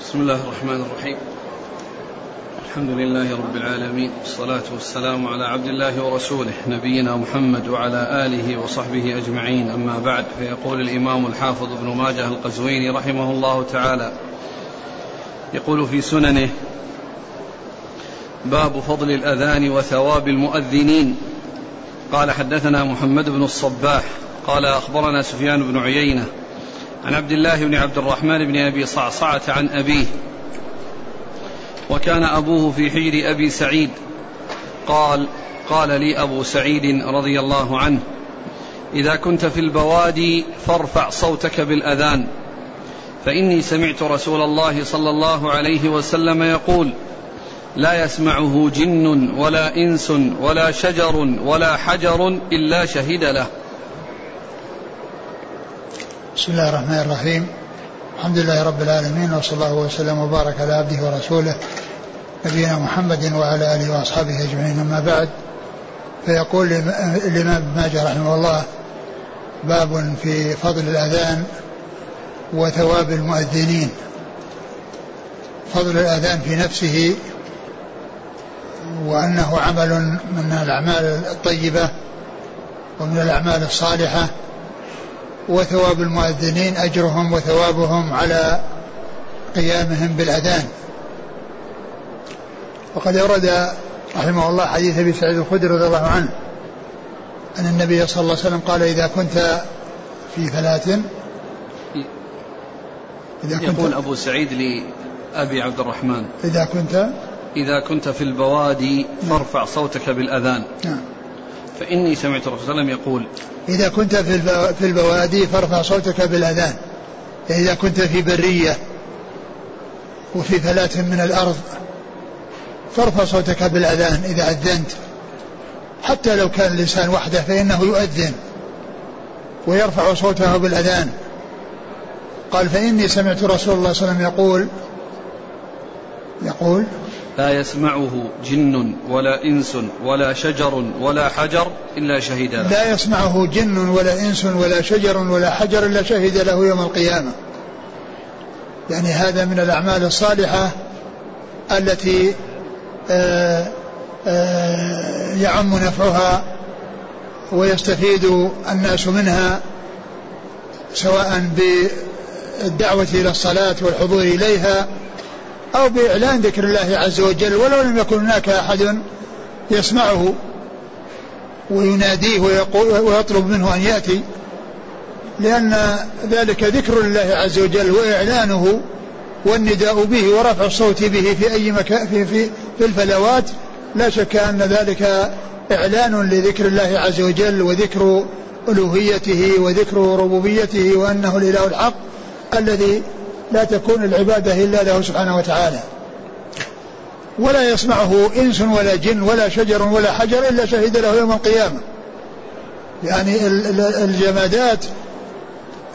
بسم الله الرحمن الرحيم. الحمد لله رب العالمين. والصلاة والسلام على عبد الله ورسوله نبينا محمد وعلى آله وصحبه أجمعين. أما بعد فيقول الإمام الحافظ ابن ماجه القزويني رحمه الله تعالى يقول في سننه باب فضل الأذان وثواب المؤذنين. قال حدثنا محمد بن الصباح قال أخبرنا سفيان بن عيينة عن عبد الله بن عبد الرحمن بن أبي صعصعة عن أبيه وكان أبوه في حجر أبي سعيد. قال قال لي أبو سعيد رضي الله عنه إذا كنت في البوادي فارفع صوتك بالأذان فإني سمعت رسول الله صلى الله عليه وسلم يقول لا يسمعه جن ولا إنس ولا شجر ولا حجر إلا شهد له. بسم الله الرحمن الرحيم. الحمد لله رب العالمين وصلى الله وسلم وبارك على عبده ورسوله نبينا محمد وعلى آله وأصحابه أجمعين. أما بعد فيقول الإمام ابن ماجه رحمه الله باب في فضل الأذان وثواب المؤذنين. فضل الأذان في نفسه وأنه عمل من الأعمال الطيبة ومن الأعمال الصالحة وثواب المؤذنين أجرهم وثوابهم على قيامهم بالأذان. وقد أورد رحمه الله حديث أبي سعيد الخدري رضي الله عنه أن النبي صلى الله عليه وسلم قال إذا كنت في ثلاث إذا كنت يقول أبو سعيد لأبي عبد الرحمن إذا كنت إذا كنت في البوادي فارفع صوتك بالأذان. نعم. فإني سمعت الرسول صلى الله عليه وسلم يقول إذا كنت في البوادي فارفع صوتك بالأذان. إذا كنت في برية وفي ثلاث من الأرض فارفع صوتك بالأذان إذا أذنت. حتى لو كان الإنسان وحده فإنه يؤذن ويرفع صوته بالأذان. قال فإني سمعت رسول الله صلى الله عليه وسلم يقول يقول لا يسمعه جن ولا إنس ولا شجر ولا حجر إلا شهد له. لا يسمعه جن ولا إنس ولا شجر ولا حجر إلا شهد له يوم القيامة. يعني هذا من الأعمال الصالحة التي آه، آه، يعم نفعها ويستفيد الناس منها سواء بالدعوة إلى الصلاة والحضور إليها أو بإعلان ذكر الله عز وجل ولو لم يكن هناك أحد يسمعه ويناديه ويقول ويطلب منه أن يأتي لأن ذلك ذكر لله عز وجل وإعلانه والنداء به ورفع الصوت به في أي مكان في, في, في الفلوات. لا شك أن ذلك إعلان لذكر الله عز وجل وذكر ألوهيته وذكر ربوبيته وأنه الإله الحق الذي لا تكون العبادة إلا له سبحانه وتعالى. ولا يسمعه إنس ولا جن ولا شجر ولا حجر إلا شهد له يوم القيامة. يعني الجمادات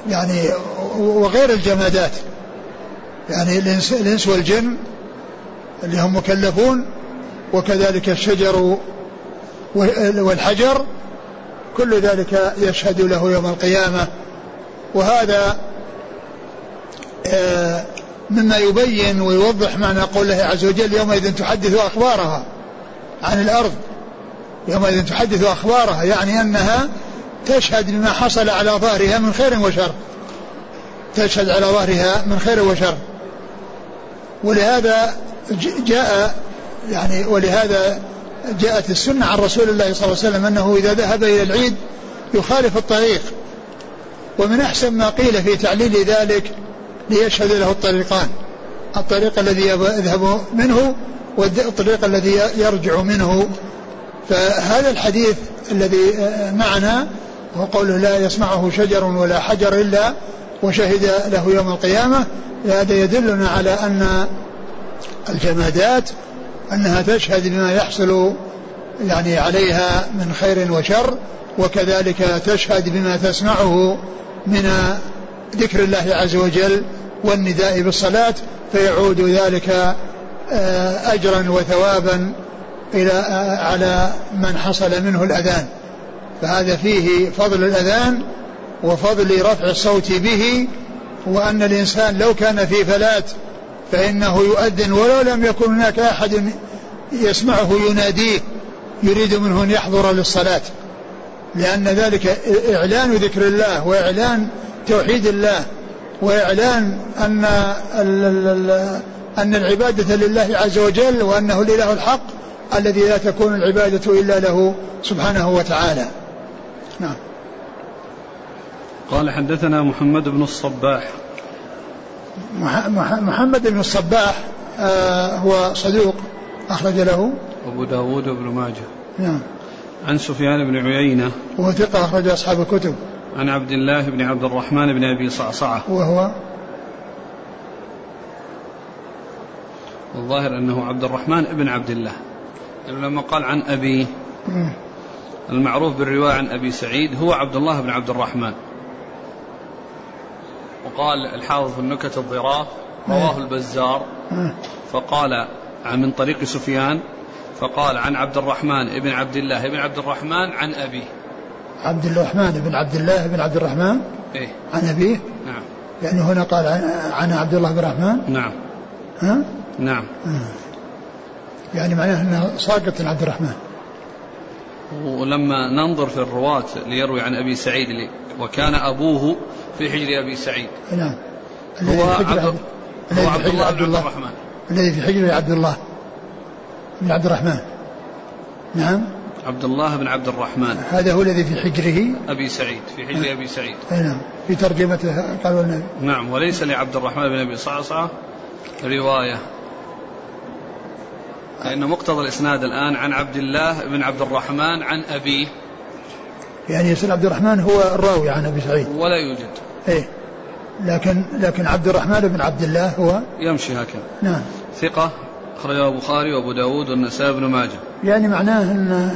يعني وغير الجمادات. يعني الإنس, الإنس والجن اللي هم مكلفون وكذلك الشجر والحجر كل ذلك يشهد له يوم القيامة. وهذا مما يبين ويوضح معنى قول الله عز وجل يومئذ تحدث أخبارها عن الأرض. يومئذ تحدث أخبارها يعني أنها تشهد بما حصل على ظهرها من خير وشر. تشهد على ظهرها من خير وشر. ولهذا جاء يعني ولهذا جاءت السنة عن رسول الله صلى الله عليه وسلم أنه إذا ذهب إلى العيد يخالف الطريق. ومن أحسن ما قيل في تعليل ذلك ليشهد له الطريقان. الطريق الذي يذهب منه والطريق الذي يرجع منه. فهذا الحديث الذي معنا هو قوله لا يسمعه شجر ولا حجر إلا وشهد له يوم القيامة. هذا يدلنا على أن الجمادات أنها تشهد بما يحصل يعني عليها من خير وشر وكذلك تشهد بما تسمعه من ذكر الله عز وجل والنداء بالصلاة فيعود ذلك آه، أجرا وثوابا إلى آه، على من حصل منه الأذان. فهذا فيه فضل الأذان وفضل رفع الصوت به وأن الإنسان لو كان في فلاة فإنه يؤذن ولو لم يكن هناك أحد يسمعه يناديه يريد منه أن يحضر للصلاة. لأن ذلك إعلان ذكر الله وإعلان توحيد الله. وإعلان أن أن العبادة لله عز وجل وأنه الإله الحق الذي لا تكون العبادة إلا له سبحانه وتعالى. نعم. قال حدثنا محمد بن الصباح. محمد بن الصباح آه هو صدوق أخرج له. أبو داود وابن ماجه. نعم. عن سفيان بن عيينة. وهو ثقة أخرج أصحاب الكتب. عن عبد الله بن عبد الرحمن بن أبي صعصعة. وهو الظاهر أنه عبد الرحمن بن عبد الله. لما قال عن أبي المعروف بالرواية عن أبي سعيد هو عبد الله بن عبد الرحمن. وقال الحافظ في النكت الضراف رواه البزار. فقال من طريق سفيان فقال عن عبد الرحمن بن عبد الله بن عبد الرحمن عن أبيه عبد الرحمن بن عبد الله بن عبد الرحمن إيه؟ عن أبيه؟ نعم. يعني هنا قال عن عبد الله بن الرحمن نعم. ها؟ نعم. يعني معناه إنه ساقط عبد الرحمن ولما ننظر في الرواة ليروي عن أبي سعيد وكان أبوه في حجر أبي سعيد. نعم. هو عبد هو عبد الله بن عبد الرحمن الذي في حجر عبد الله بن عبد الرحمن نعم. عبد الله بن عبد الرحمن هذا هو الذي في حجره؟ أبي سعيد في حجر أبي سعيد. نعم. في ترجمته قالوا النبي نعم وليس لعبد الرحمن بن أبي صعصعة رواية. لأن مقتضى الإسناد الآن عن عبد الله بن عبد الرحمن عن أبيه. يعني يصير عبد الرحمن هو الراوي عن أبي سعيد. ولا يوجد. إيه. لكن لكن عبد الرحمن بن عبد الله هو يمشي هكذا. نعم. ثقة أخرجه البخاري وأبو داود والنسائي بن ماجه. يعني معناه أن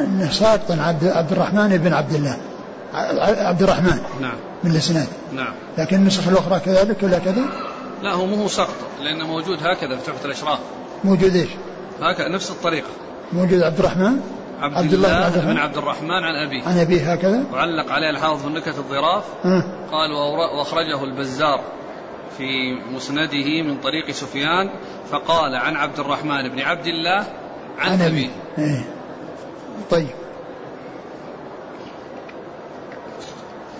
أنه ساقط عبد, عبد الرحمن بن عبد الله. عبد الرحمن نعم. من الإسناد. نعم. لكن النسخ الأخرى كذلك ولا كذا؟ لا هو مو سقط لأنه موجود هكذا في تحفة الإشراف موجود إيش؟ هكذا نفس الطريقة. موجود عبد الرحمن عبد, عبد الله بن عبد, الرحمن. بن عبد الرحمن عن أبيه. عن أبيه هكذا؟ وعلق عليه الحافظ في النكت الظراف. أه. قال وأخرجه البزار. في مسنده من طريق سفيان فقال عن عبد الرحمن بن عبد الله عن, أبيه. إيه. طيب.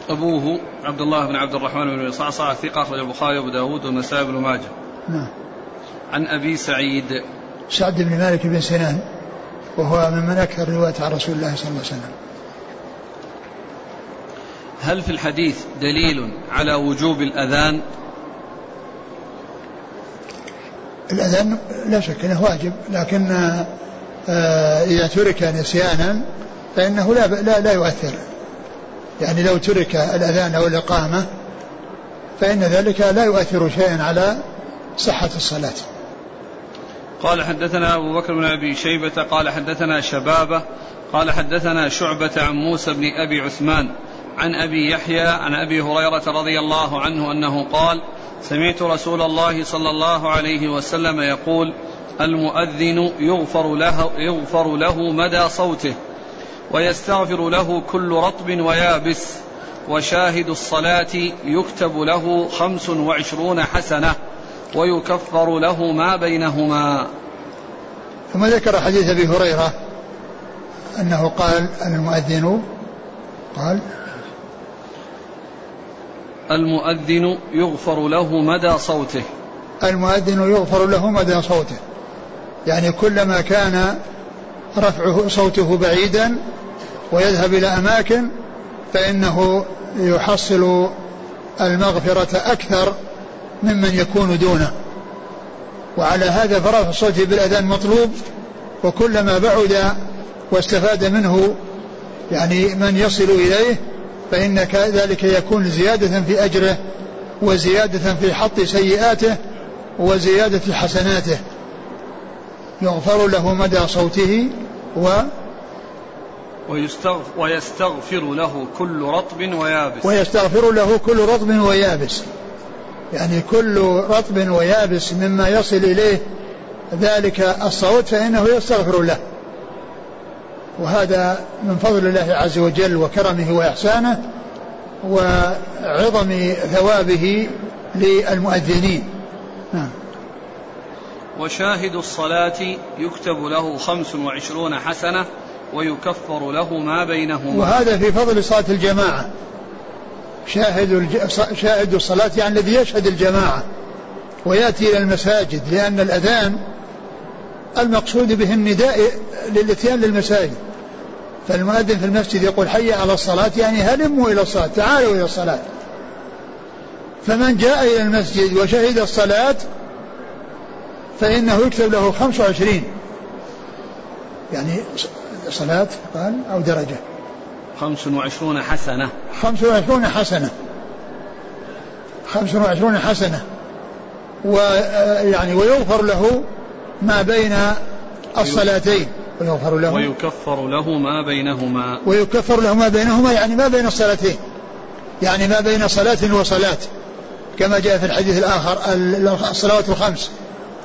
أبوه عبد الله بن عبد الرحمن بن صعصع ثقة أخرج البخاري وأبو داود والنسائي بن ماجه. نعم. عن أبي سعيد. سعد بن مالك بن سنان وهو ممن أكثر رواية عن رسول الله صلى الله عليه وسلم. هل في الحديث دليل على وجوب الأذان؟ الأذان لا شك أنه واجب لكن آه، إذا ترك نسيانا فإنه لا لا لا يؤثر. يعني لو ترك الأذان أو الإقامة فإن ذلك لا يؤثر شيئا على صحة الصلاة. قال حدثنا أبو بكر بن أبي شيبة قال حدثنا شبابة قال حدثنا شعبة عن موسى بن أبي عثمان عن أبي يحيى عن أبي هريرة رضي الله عنه أنه قال سمعت رسول الله صلى الله عليه وسلم يقول المؤذن يغفر له, يغفر له مدى صوته ويستغفر له كل رطب ويابس وشاهد الصلاة يكتب له خمس وعشرون حسنة ويكفر له ما بينهما. ثم ذكر حديث أبي هريرة أنه قال المؤذن قال المؤذن يغفر له مدى صوته. المؤذن يغفر له مدى صوته. يعني كلما كان رفعه صوته بعيدا ويذهب إلى أماكن فإنه يحصل المغفرة أكثر ممن يكون دونه. وعلى هذا فرفع الصوت بالأذان مطلوب وكلما بعد واستفاد منه يعني من يصل إليه فإن ذلك يكون زيادة في أجره وزيادة في حط سيئاته وزيادة حسناته. يغفر له مدى صوته و ويستغفر, ويستغفر له كل رطب ويابس. ويستغفر له كل رطب ويابس. يعني كل رطب ويابس مما يصل إليه ذلك الصوت فإنه يستغفر له. وهذا من فضل الله عز وجل وكرمه وإحسانه وعظم ثوابه للمؤذنين. نعم. وشاهد الصلاة يكتب له خمس وعشرون حسنة ويكفر له ما بينهما. وهذا في فضل صلاة الجماعة. شاهد الج... شاهد الصلاة يعني الذي يشهد الجماعة. ويأتي إلى المساجد لأن الأذان المقصود به النداء للاتيان للمساجد. فالمؤذن في المسجد يقول حي على الصلاة يعني هلموا إلى الصلاة تعالوا إلى الصلاة. فمن جاء إلى المسجد وشهد الصلاة فإنه يكتب له 25 يعني صلاة قال أو درجة. 25 حسنة. 25 حسنة. 25 حسنة. ويعني ويغفر له ما بين الصلاتين. ويغفر له ويكفر له ما بينهما. ويكفر له ما بينهما يعني ما بين الصلاتين. يعني ما بين صلاة وصلاة. كما جاء في الحديث الآخر الصلوات الخمس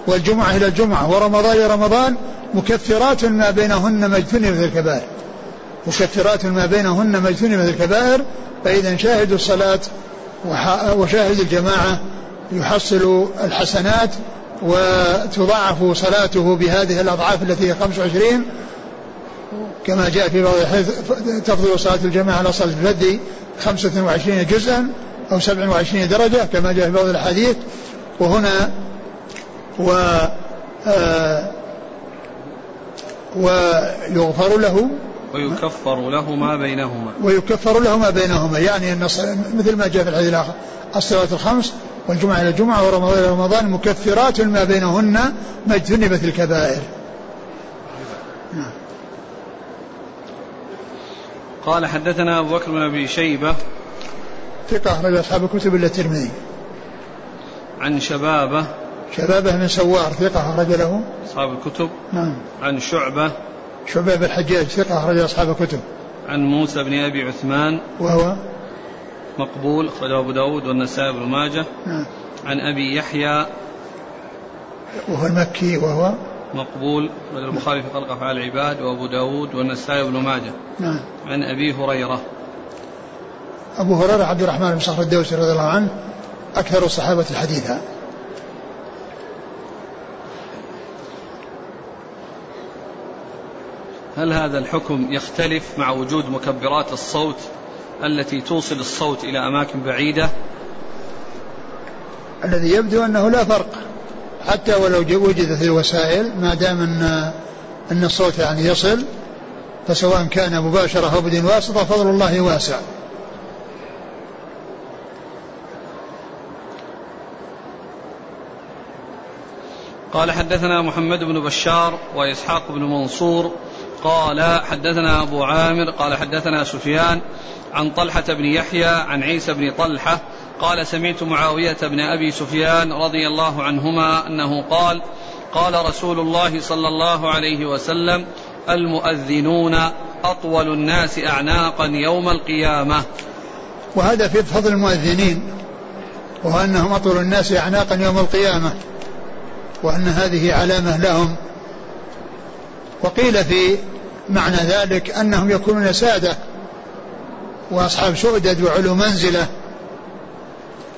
والجمعة إلى الجمعة. ورمضان إلى رمضان مكفرات ما بينهن ما اجتنبت الكبائر. مكفرات ما بينهن ما اجتنبت الكبائر. فإذا شاهد الصلاة وشاهد الجماعة يحصل الحسنات وتضاعف صلاته بهذه الأضعاف التي هي 25 كما جاء في بعض الحديث تفضل صلاة الجماعة على صلاة الفرد 25 جزءا أو 27 درجة كما جاء في بعض الأحاديث وهنا و آه ويغفر له ويكفر له ما بينهما. ويكفر له ما بينهما يعني أن مثل ما جاء في الحديث الآخر الصلوات الخمس والجمعة إلى الجمعة ورمضان إلى رمضان مكفرات ما بينهن ما اجتنبت الكبائر. نعم. قال حدثنا أبو بكر بن أبي شيبة ثقة أخرج أصحاب الكتب إلا الترمذي. عن شبابة. شبابة بن سوار ثقة أخرج له. أصحاب الكتب. نعم. عن شعبة. شعبة بن الحجاج ثقة أخرج أصحاب الكتب. عن موسى بن أبي عثمان. وهو مقبول أخرجه أبو داود والنسائي بن ماجه. نعم. عن أبي يحيى. وهو المكي وهو؟ مقبول أخرج البخاري في خلق أفعال العباد وأبو داود والنسائي بن ماجه. نعم. عن أبي هريرة. أبو هريرة عبد الرحمن بن صخر الدوسي رضي الله عنه أكثر الصحابة حديثا هل هذا الحكم يختلف مع وجود مكبرات الصوت التي توصل الصوت إلى أماكن بعيدة. الذي يبدو أنه لا فرق. حتى ولو وجدت الوسائل ما دام أن أن الصوت يعني يصل فسواء كان مباشرة أو بدون واسطة فضل الله واسع. قال حدثنا محمد بن بشار وإسحاق بن منصور. قال حدثنا أبو عامر. قال حدثنا سفيان. عن طلحة بن يحيى عن عيسى بن طلحة قال سمعت معاوية بن أبي سفيان رضي الله عنهما أنه قال قال رسول الله صلى الله عليه وسلم المؤذنون أطول الناس أعناقا يوم القيامة. وهذا في فضل المؤذنين وأنهم أطول الناس أعناقا يوم القيامة وأن هذه علامة لهم. وقيل في معنى ذلك أنهم يكونون سادة وأصحاب سؤدد وعلو منزلة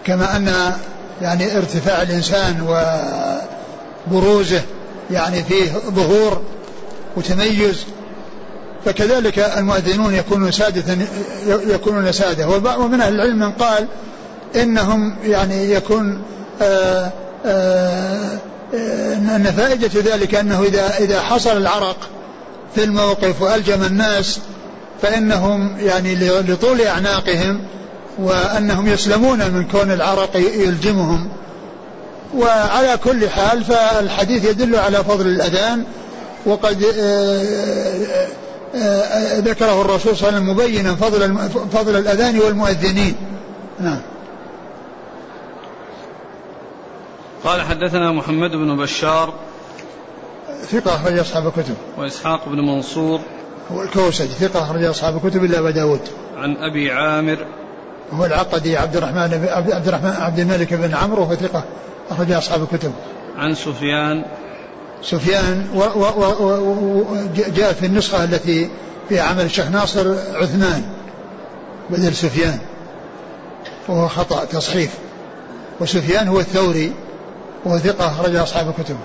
كما أن يعني ارتفاع الإنسان وبروزه يعني فيه ظهور وتميز. فكذلك المؤذنون يكونون سادة يكونون سادة. ومن أهل العلم من قال إنهم يعني يكون آآ آآ أن فائدة ذلك أنه إذا إذا حصل العرق في الموقف وألجم الناس فإنهم يعني لطول أعناقهم وأنهم يسلمون من كون العرق يلجمهم. وعلى كل حال فالحديث يدل على فضل الأذان وقد آه، آه، آه، ذكره الرسول صلى الله عليه وسلم مبينا فضل فضل الأذان والمؤذنين. نعم. قال حدثنا محمد بن بشار ثقة أخرج أصحاب الكتب. وإسحاق بن منصور هو الكوسج ثقة أخرج أصحاب الكتب إلا أبا داود. عن أبي عامر. هو العقدي عبد الرحمن عبد الرحمن عبد الملك بن عمرو وهو ثقة أخرج أصحاب الكتب. عن سفيان. سفيان و و و جاء في النسخة التي في عمل الشيخ ناصر عثمان بدل سفيان. وهو خطأ تصحيف. وسفيان هو الثوري وهو ثقة أخرج أصحاب الكتب.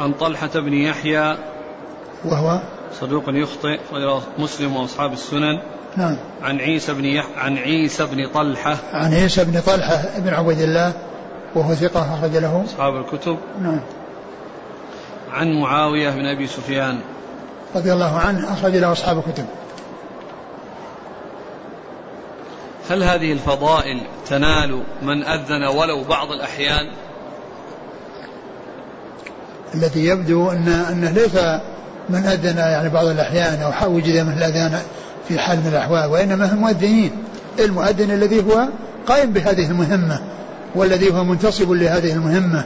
عن طلحة بن يحيى. وهو صدوق يخطئ غير مسلم وأصحاب السنن. نعم. عن عيسى بن يح... عن عيسى بن طلحة. عن عيسى بن طلحة بن عبيد الله وهو ثقة أخرج له. أصحاب الكتب. نعم. عن معاوية بن أبي سفيان. رضي الله عنه أخرج له أصحاب الكتب. هل هذه الفضائل تنال من أذن ولو بعض الأحيان؟ الذي يبدو أن أنه ليس من أذن يعني بعض الأحيان أو وجد من الأذان في حال من الأحوال وإنما هم مؤذنين. المؤذن الذي هو قائم بهذه المهمة والذي هو منتصب لهذه المهمة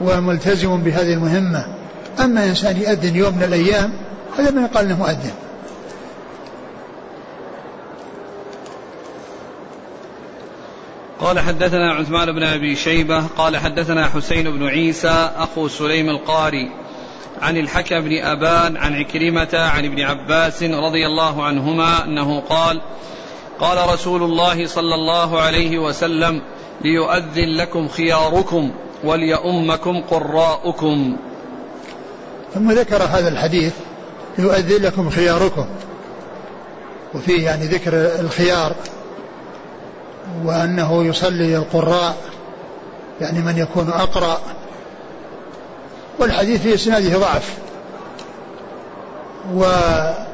وملتزم بهذه المهمة. أما إنسان يؤذن يوم من الأيام هذا من يقال أنه مؤذن. قال حدثنا عثمان بن أبي شيبة قال حدثنا حسين بن عيسى أخو سليم القاري. عن الحكم بن أبان عن عكرمة عن ابن عباس رضي الله عنهما أنه قال قال رسول الله صلى الله عليه وسلم ليؤذن لكم خياركم وليؤمكم قراؤكم. ثم ذكر هذا الحديث ليؤذن لكم خياركم. وفيه يعني ذكر الخيار وأنه يصلي القراء يعني من يكون أقرأ. والحديث في إسناده ضعف. ولا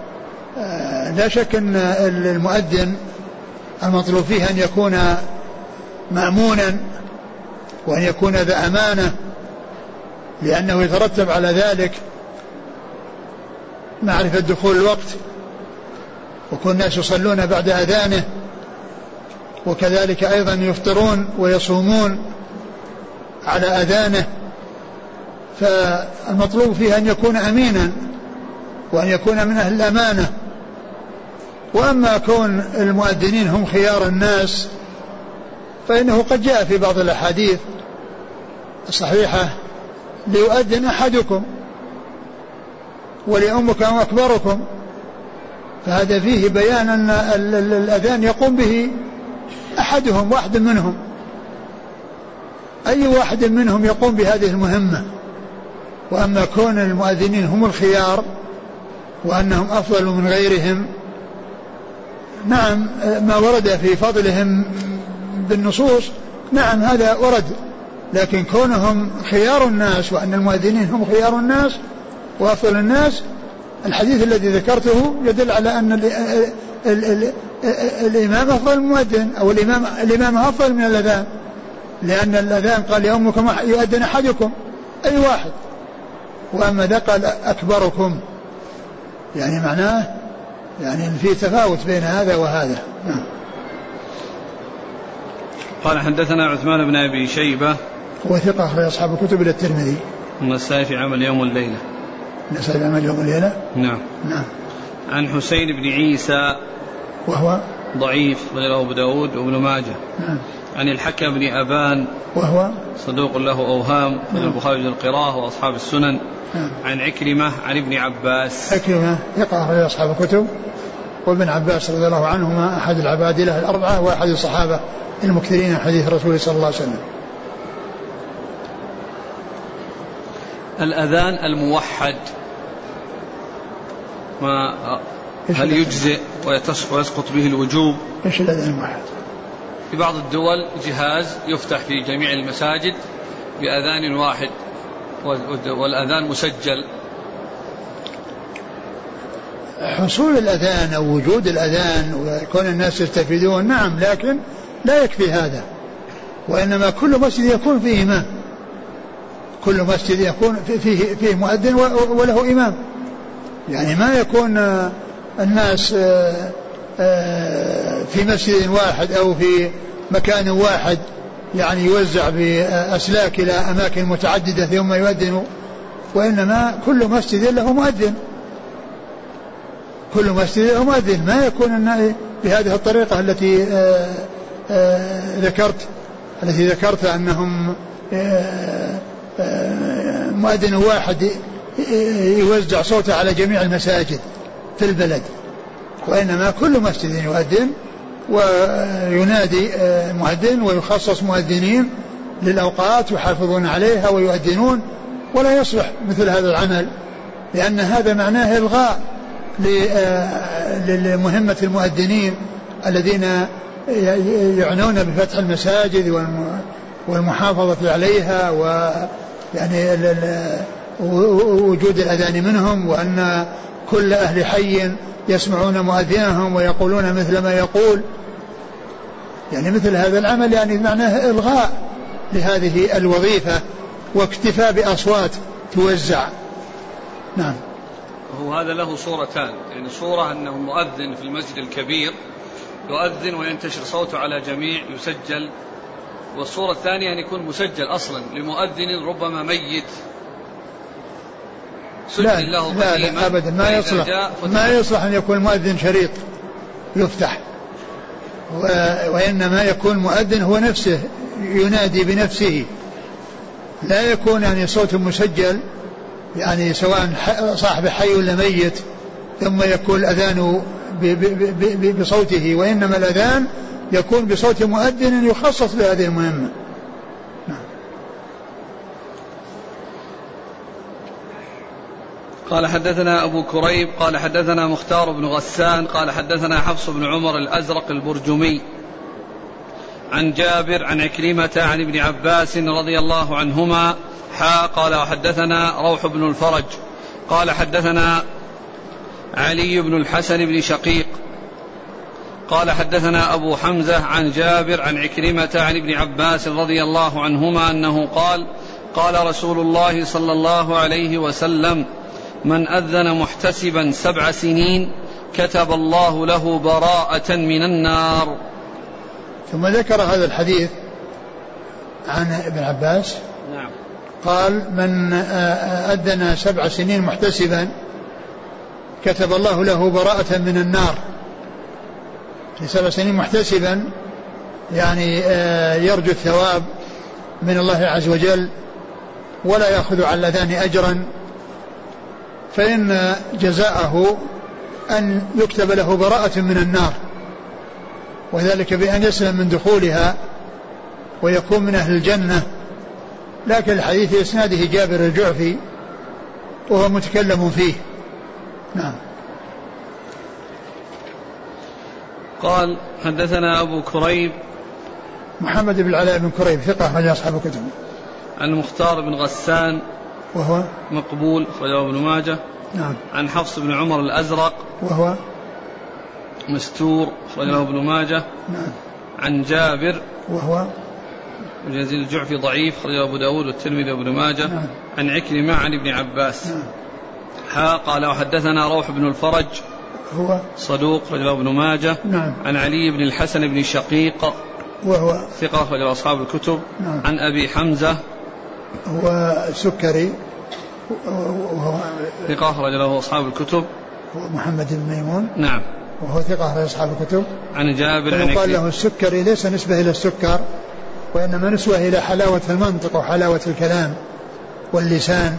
آه، شك أن المؤذن المطلوب فيه أن يكون مأمونا وأن يكون ذا أمانة لأنه يترتب على ذلك معرفة دخول الوقت وكل الناس يصلون بعد أذانه وكذلك أيضا يفطرون ويصومون على أذانه. فالمطلوب فيه أن يكون أمينا وأن يكون من أهل الأمانة. وأما كون المؤذنين هم خيار الناس فإنه قد جاء في بعض الأحاديث الصحيحة ليؤذن أحدكم ولأمك أكبركم. فهذا فيه بيان أن الأذان يقوم به أحدهم واحد منهم. أي واحد منهم يقوم بهذه المهمة؟ وأما كون المؤذنين هم الخيار وأنهم أفضل من غيرهم نعم ما ورد في فضلهم بالنصوص نعم هذا ورد لكن كونهم خيار الناس وأن المؤذنين هم خيار الناس وأفضل الناس الحديث الذي ذكرته يدل على أن الإمام أفضل من المؤذن أو الإمام الإمام أفضل من الأذان لأن الأذان قال يومكم يؤذن أحدكم أي واحد. وأما قال أكبركم يعني معناه يعني في تفاوت بين هذا وهذا. نعم. قال حدثنا عثمان بن أبي شيبة. هو ثقة أخرج أصحاب الكتب إلى الترمذي. النسائي في عمل يوم والليلة النسائي في عمل يوم والليلة نعم. نعم. عن حسين بن عيسى. وهو؟ ضعيف غير أبو داود وابن ماجه. نعم. عن الحكم بن أبان. وهو؟ صدوق له أوهام من نعم. البخاري القراءة وأصحاب السنن. نعم. عن عكرمة عن ابن عباس. عكرمة ثقة أخرج أصحاب الكتب. وابن عباس رضي الله عنهما أحد العبادلة الأربعة وأحد الصحابة المكثرين حديث الرسول صلى الله عليه وسلم. الأذان الموحد. ما هل يجزئ ويسقط به الوجوب؟ إيش الأذان الموحد؟ في بعض الدول جهاز يفتح في جميع المساجد بأذان واحد والأذان مسجل. حصول الأذان أو وجود الأذان وكون الناس يستفيدون نعم لكن لا يكفي هذا. وإنما كل مسجد يكون فيه إمام. كل مسجد يكون فيه فيه مؤذن وله إمام. يعني ما يكون الناس آه، آه، في مسجد واحد أو في مكان واحد يعني يوزع بأسلاك إلى أماكن متعددة ثم يؤذن وإنما كل مسجد له مؤذن. كل مسجد له مؤذن. ما يكون بهذه الطريقة التي آه، ذكرت التي ذكرت أنهم مؤذن واحد يوزع صوته على جميع المساجد في البلد. وإنما كل مسجد يؤذن وينادي آه، مؤذن ويخصص مؤذنين للأوقات يحافظون عليها ويؤذنون ولا يصلح مثل هذا العمل لأن هذا معناه إلغاء لمهمة المؤذنين الذين يعنون بفتح المساجد والمحافظة عليها و يعني وجود الأذان منهم وأن كل أهل حي يسمعون مؤذنهم ويقولون مثل ما يقول. يعني مثل هذا العمل يعني معناه إلغاء لهذه الوظيفة واكتفاء بأصوات توزع. نعم. هو هذا له صورتان. يعني صورة أنه مؤذن في المسجد الكبير يؤذن وينتشر صوته على جميع يسجل. والصورة الثانية أن يكون مسجل أصلا لمؤذن ربما ميت. لا لا, لا أبدا. ما يصلح. ما يصلح أن يكون مؤذن شريط يفتح. وإنما يكون مؤذن هو نفسه ينادي بنفسه. لا يكون يعني صوت مسجل يعني سواء صاحب حي ولا ميت ثم يكون الأذان بصوته وإنما الأذان يكون بصوت مؤذن يخصص لهذه المهمة. قال حدثنا أبو كريب قال حدثنا مختار بن غسان قال حدثنا حفص بن عمر الأزرق البرجمي. عن جابر عن عكرمة عن ابن عباس رضي الله عنهما حا قال وحدثنا روح بن الفرج. قال حدثنا علي بن الحسن بن شقيق. قال حدثنا أبو حمزة عن جابر عن عكرمة عن ابن عباس رضي الله عنهما أنه قال قال رسول الله صلى الله عليه وسلم من أذن محتسبا سبع سنين كتب الله له براءة من النار. ثم ذكر هذا الحديث عن ابن عباس. نعم. قال من أذن سبع سنين محتسبا كتب الله له براءة من النار. لسبع سنين محتسبا يعني آه، يرجو الثواب من الله عز وجل ولا يأخذ على الأذان أجرا. فإن جزاءه أن يكتب له براءة من النار وذلك بأن يسلم من دخولها ويكون من أهل الجنة. لكن الحديث إسناده جابر الجعفي وهو متكلم فيه. نعم. قال حدثنا أبو كريب. محمد بن العلاء بن كريب ثقة من أصحاب الكتب. عن مختار بن غسان. وهو مقبول أخرجه ابن ماجه. نعم. عن حفص بن عمر الأزرق. وهو مستور أخرجه ابن ماجه. نعم. عن جابر. وهو جزيل الجعفي ضعيف أخرجه أبو داود والترمذي وابن ماجه. نعم. عن عكرمة عن ابن عباس. نعم. ها قال وحدثنا روح بن الفرج. هو صدوق رجل ابن ماجه. نعم. عن علي بن الحسن بن شقيق. وهو ثقة رجل أصحاب الكتب. نعم. عن أبي حمزة. هو سكري وهو ثقة رجله أصحاب الكتب. محمد بن ميمون. نعم. وهو ثقة رجل أصحاب الكتب. عن جابر عن يقال له السكري ليس نسبة إلى السكر وإنما نسبة إلى حلاوة المنطق وحلاوة الكلام واللسان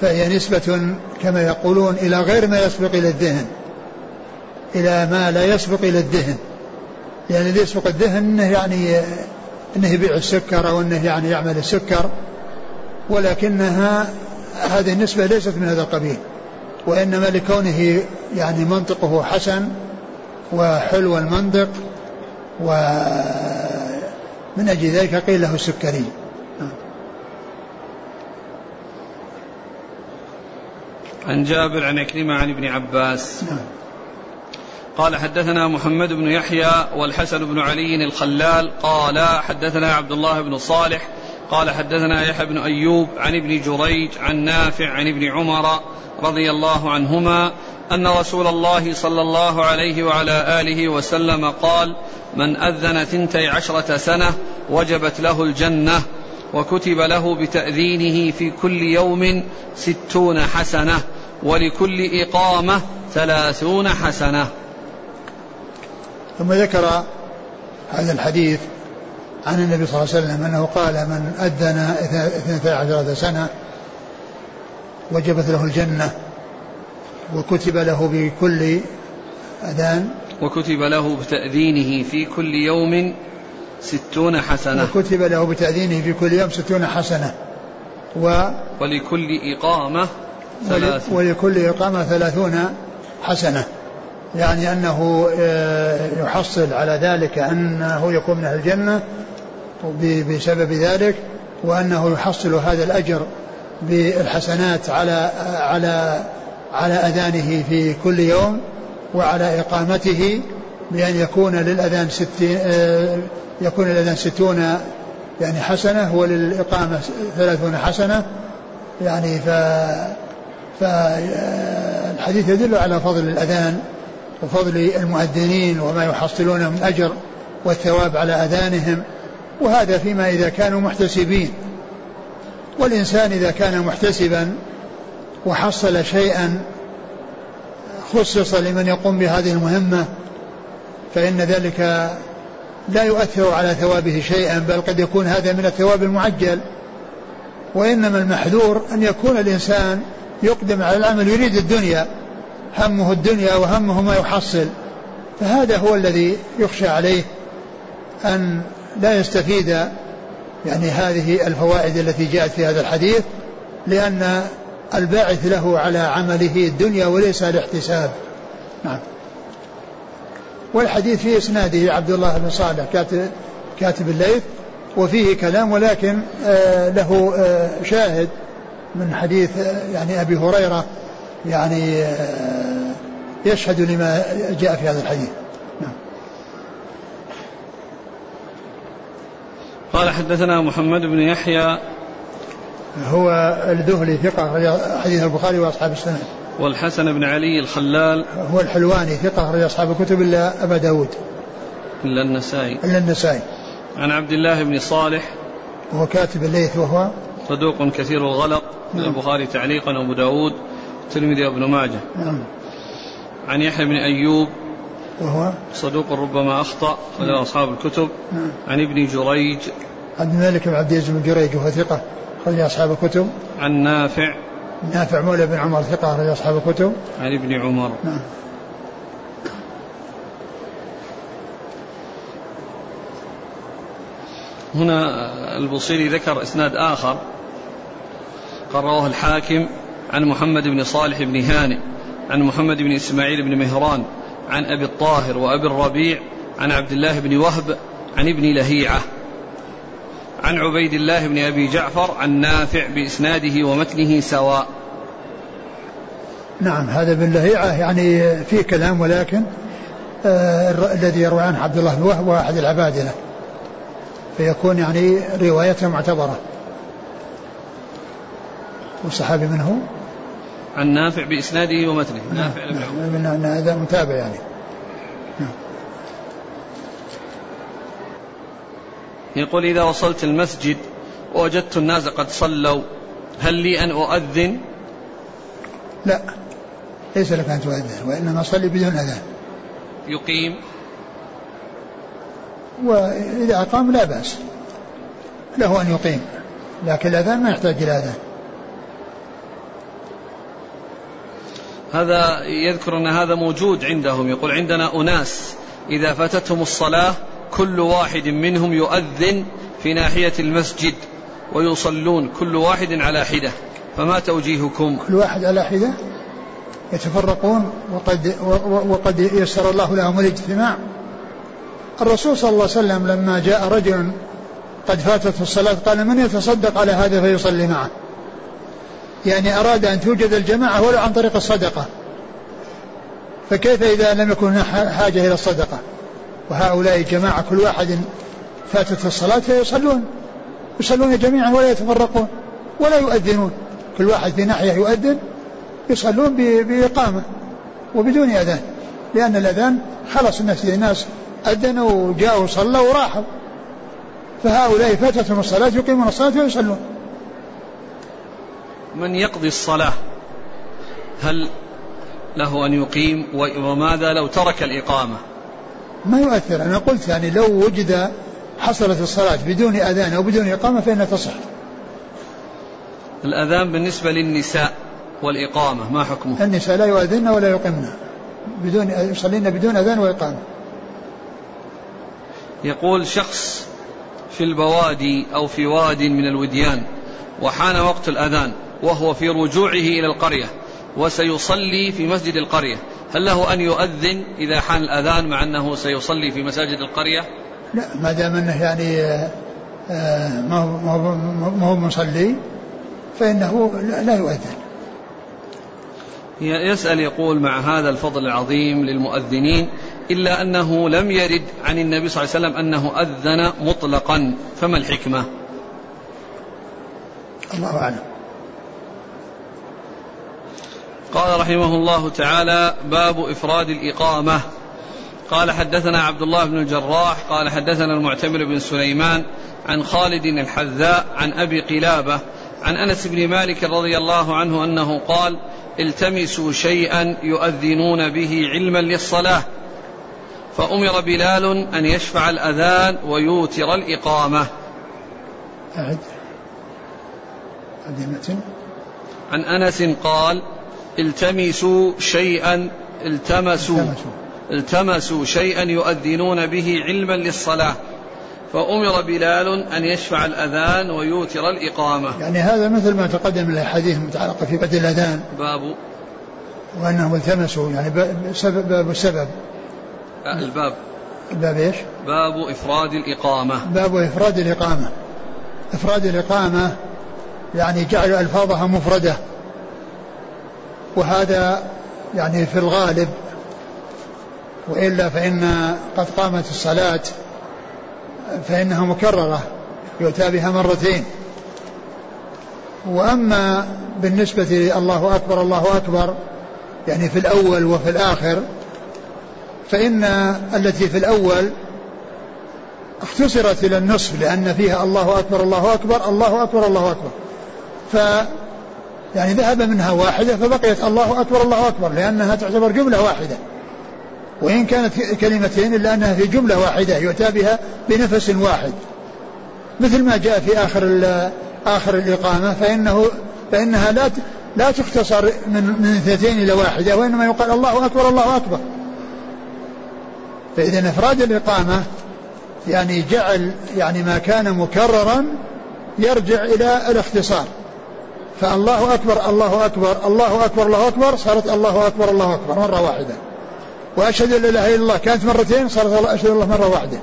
فهي نسبة كما يقولون إلى غير ما يسبق إلى الذهن. إلى ما لا يسبق إلى الذهن. يعني اللي يسبق الذهن يعني أنه يبيع السكر أو أنه يعني يعمل السكر ولكنها هذه النسبة ليست من هذا القبيل وإنما لكونه يعني منطقه حسن وحلو المنطق ومن أجل ذلك قيل له السكري عن جابر عن عكرمة عن ابن عباس نعم. قال حدثنا محمد بن يحيى والحسن بن علي الخلال قال حدثنا عبد الله بن صالح قال حدثنا يحيى بن أيوب عن ابن جريج عن نافع عن ابن عمر رضي الله عنهما أن رسول الله صلى الله عليه وعلى آله وسلم قال من أذن ثنتي عشرة سنة وجبت له الجنة وكتب له بتأذينه في كل يوم ستون حسنة ولكل إقامة ثلاثون حسنة ثم ذكر هذا الحديث عن النبي صلى الله عليه وسلم أنه قال من أذن اثنتا عشرة سنة وجبت له الجنة وكتب له بكل أذان وكتب له بتأذينه في كل يوم ستون حسنة. وكتب له بتأذينه في كل يوم ستون حسنة. و ولكل إقامة ثلاث ولكل إقامة ثلاثون حسنة. يعني أنه آه، يحصل على ذلك أنه يكون من أهل الجنة بسبب ذلك وأنه يحصل هذا الأجر بالحسنات على على على أذانه في كل يوم وعلى إقامته بأن يكون للأذان ستين آه، يكون الأذان ستون يعني حسنة وللإقامة ثلاثون حسنة. يعني ف فالحديث يدل على فضل الأذان. وفضل المؤذنين وما يحصلون من أجر والثواب على أذانهم وهذا فيما إذا كانوا محتسبين. والإنسان إذا كان محتسبا وحصل شيئا خصص لمن يقوم بهذه المهمة فإن ذلك لا يؤثر على ثوابه شيئا بل قد يكون هذا من الثواب المعجل. وإنما المحذور أن يكون الإنسان يقدم على العمل يريد الدنيا. همه الدنيا وهمه ما يحصل. فهذا هو الذي يخشى عليه أن لا يستفيد يعني هذه الفوائد التي جاءت في هذا الحديث لأن الباعث له على عمله الدنيا وليس الاحتساب نعم. والحديث في إسناده عبد الله بن صالح كاتب, كاتب الليث وفيه كلام ولكن آه له آه شاهد من حديث آه يعني أبي هريرة يعني آه يشهد لما جاء في هذا الحديث. نعم. قال حدثنا محمد بن يحيى. هو الذهلي ثقة حديث البخاري وأصحاب السنة. والحسن بن علي الخلال. هو الحلواني ثقة أخرج أصحاب الكتب إلا أبا داود. إلا النسائي. إلا النسائي. عن عبد الله بن صالح. وهو كاتب الليث وهو صدوق كثير الغلط نعم. البخاري تعليقا أبو داود. الترمذي وابن ماجه. نعم. عن يحيى بن أيوب. وهو؟ صدوق ربما أخطأ نعم. أصحاب الكتب. نعم. عن ابن جريج. عبد الملك بن عبد العزيز بن جريج وهو ثقة أخرج أصحاب الكتب. عن نافع. نافع مولى بن عمر ثقة أخرج أصحاب الكتب. عن ابن عمر. نعم. هنا البصيري ذكر إسناد آخر. قال رواه الحاكم. عن محمد بن صالح بن هانئ عن محمد بن إسماعيل بن مهران عن أبي الطاهر وأبي الربيع عن عبد الله بن وهب عن ابن لهيعة عن عبيد الله بن أبي جعفر عن نافع بإسناده ومتنه سواء. نعم هذا بن لهيعة يعني فيه كلام ولكن آه الذي يروي عنه عبد الله بن وهب واحد العبادله. فيكون يعني روايته معتبرة. والصحابي من هو؟ عن نافع بإسناده ومتنه. نافع بن عمر. نعم هذا متابع يعني. نعم. يقول إذا وصلت المسجد ووجدت الناس قد صلوا هل لي أن أؤذن؟ لا. ليس لك أن تؤذن وإنما صلي بدون أذان. يقيم. وإذا أقام لا بأس. له أن يقيم. لكن الأذان ما يحتاج إلى أذان. هذا يذكر أن هذا موجود عندهم. يقول عندنا أناس إذا فاتتهم الصلاة كل واحد منهم يؤذن في ناحية المسجد ويصلون كل واحد على حدة. فما توجيهكم؟ كل واحد على حدة؟ يتفرقون؟ وقد, وقد يسر الله لهم الاجتماع. الرسول صلى الله عليه وسلم لما جاء رجل قد فاتته الصلاة قال من يتصدق على هذا فيصلي معه؟ يعني أراد أن توجد الجماعة ولو عن طريق الصدقة. فكيف إذا لم يكن حاجة إلى الصدقة؟ وهؤلاء جماعة كل واحد فاتت الصلاة فيصلون. يصلون جميعا ولا يتفرقون ولا يؤذنون. كل واحد في ناحية يؤذن يصلون بإقامة وبدون أذان. لأن الأذان خلص الناس الناس أذنوا وجاءوا وصلوا وراحوا. فهؤلاء فاتتهم الصلاة يقيمون الصلاة ويصلون. من يقضي الصلاة؟ هل له أن يقيم؟ وماذا لو ترك الإقامة؟ ما يؤثر. أنا قلت يعني لو وجد حصلت الصلاة بدون أذان أو بدون إقامة فإنها تصح. الأذان بالنسبة للنساء والإقامة ما حكمه؟ النساء لا يؤذن ولا يقمن. بدون يصلين بدون أذان وإقامة. يقول شخص في البوادي أو في واد من الوديان وحان وقت الأذان وهو في رجوعه إلى القرية وسيصلي في مسجد القرية. هل له أن يؤذن إذا حان الأذان مع أنه سيصلي في مساجد القرية؟ لا ما دام أنه يعني آه، ما هو ما هو مصلي فإنه لا يؤذن. يسأل يقول مع هذا الفضل العظيم للمؤذنين إلا أنه لم يرد عن النبي صلى الله عليه وسلم أنه أذن مطلقا. فما الحكمة؟ الله أعلم. قال رحمه الله تعالى باب إفراد الإقامة. قال حدثنا عبد الله بن الجراح قال حدثنا المعتمر بن سليمان عن خالد الحذاء عن أبي قلابة عن أنس بن مالك رضي الله عنه أنه قال التمسوا شيئا يؤذنون به علما للصلاة. فأمر بلال أن يشفع الأذان ويوتر الإقامة. أعد. عن أنس قال التمسوا شيئا التمسوا التمسوا. شيئا يؤذنون به علما للصلاة. فأمر بلال أن يشفع الأذان ويوتر الإقامة. يعني هذا مثل ما تقدم الأحاديث المتعلقة في بدء الأذان. باب. وأنهم التمسوا يعني بسبب باب السبب. الباب. الباب إيش؟ باب إفراد الإقامة. باب إفراد الإقامة. إفراد الإقامة يعني جعل ألفاظها مفردة. وهذا يعني في الغالب وإلا فإن قد قامت الصلاة فإنها مكررة يؤتى بها مرتين. وأما بالنسبة الله أكبر الله أكبر يعني في الأول وفي الآخر فإن التي في الأول اختصرت إلى النصف لأن فيها الله أكبر الله أكبر الله أكبر الله أكبر. يعني ذهب منها واحدة فبقيت الله أكبر الله أكبر لأنها تعتبر جملة واحدة. وإن كانت كلمتين إلا أنها في جملة واحدة يؤتى بها بنفس واحد. مثل ما جاء في آخر آخر الإقامة فإنه فإنها لا لا تختصر من من اثنتين إلى واحدة وإنما يقال الله أكبر الله أكبر. فإذا إفراد الإقامة يعني جعل يعني ما كان مكررا يرجع إلى الاختصار. فالله أكبر الله أكبر الله أكبر الله أكبر صارت الله أكبر الله أكبر مرة واحدة. وأشهد أن لا إله إلا الله كانت مرتين صارت أشهد الله مرة واحدة.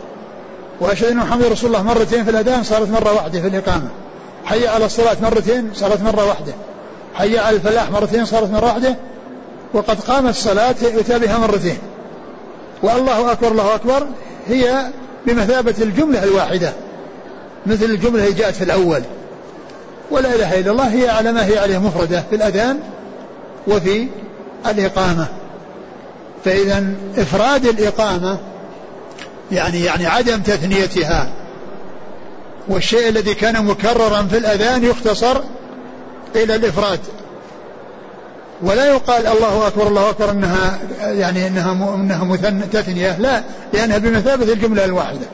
وأشهد أن محمد رسول الله مرتين في الأذان صارت مرة واحدة في الإقامة. حي على الصلاة مرتين صارت مرة واحدة. حي على الفلاح مرتين صارت مرة واحدة. وقد قامت الصلاة يؤتى بها مرتين. والله أكبر الله أكبر هي بمثابة الجملة الواحدة. مثل الجملة اللي جاءت في الأول. ولا إله إلا الله هي على ما هي عليه مفردة في الأذان وفي الإقامة. فإذا إفراد الإقامة يعني يعني عدم تثنيتها والشيء الذي كان مكررا في الأذان يختصر إلى الإفراد. ولا يقال الله أكبر الله أكبر أنها يعني أنها أنها تثنية لا لأنها بمثابة الجملة الواحدة.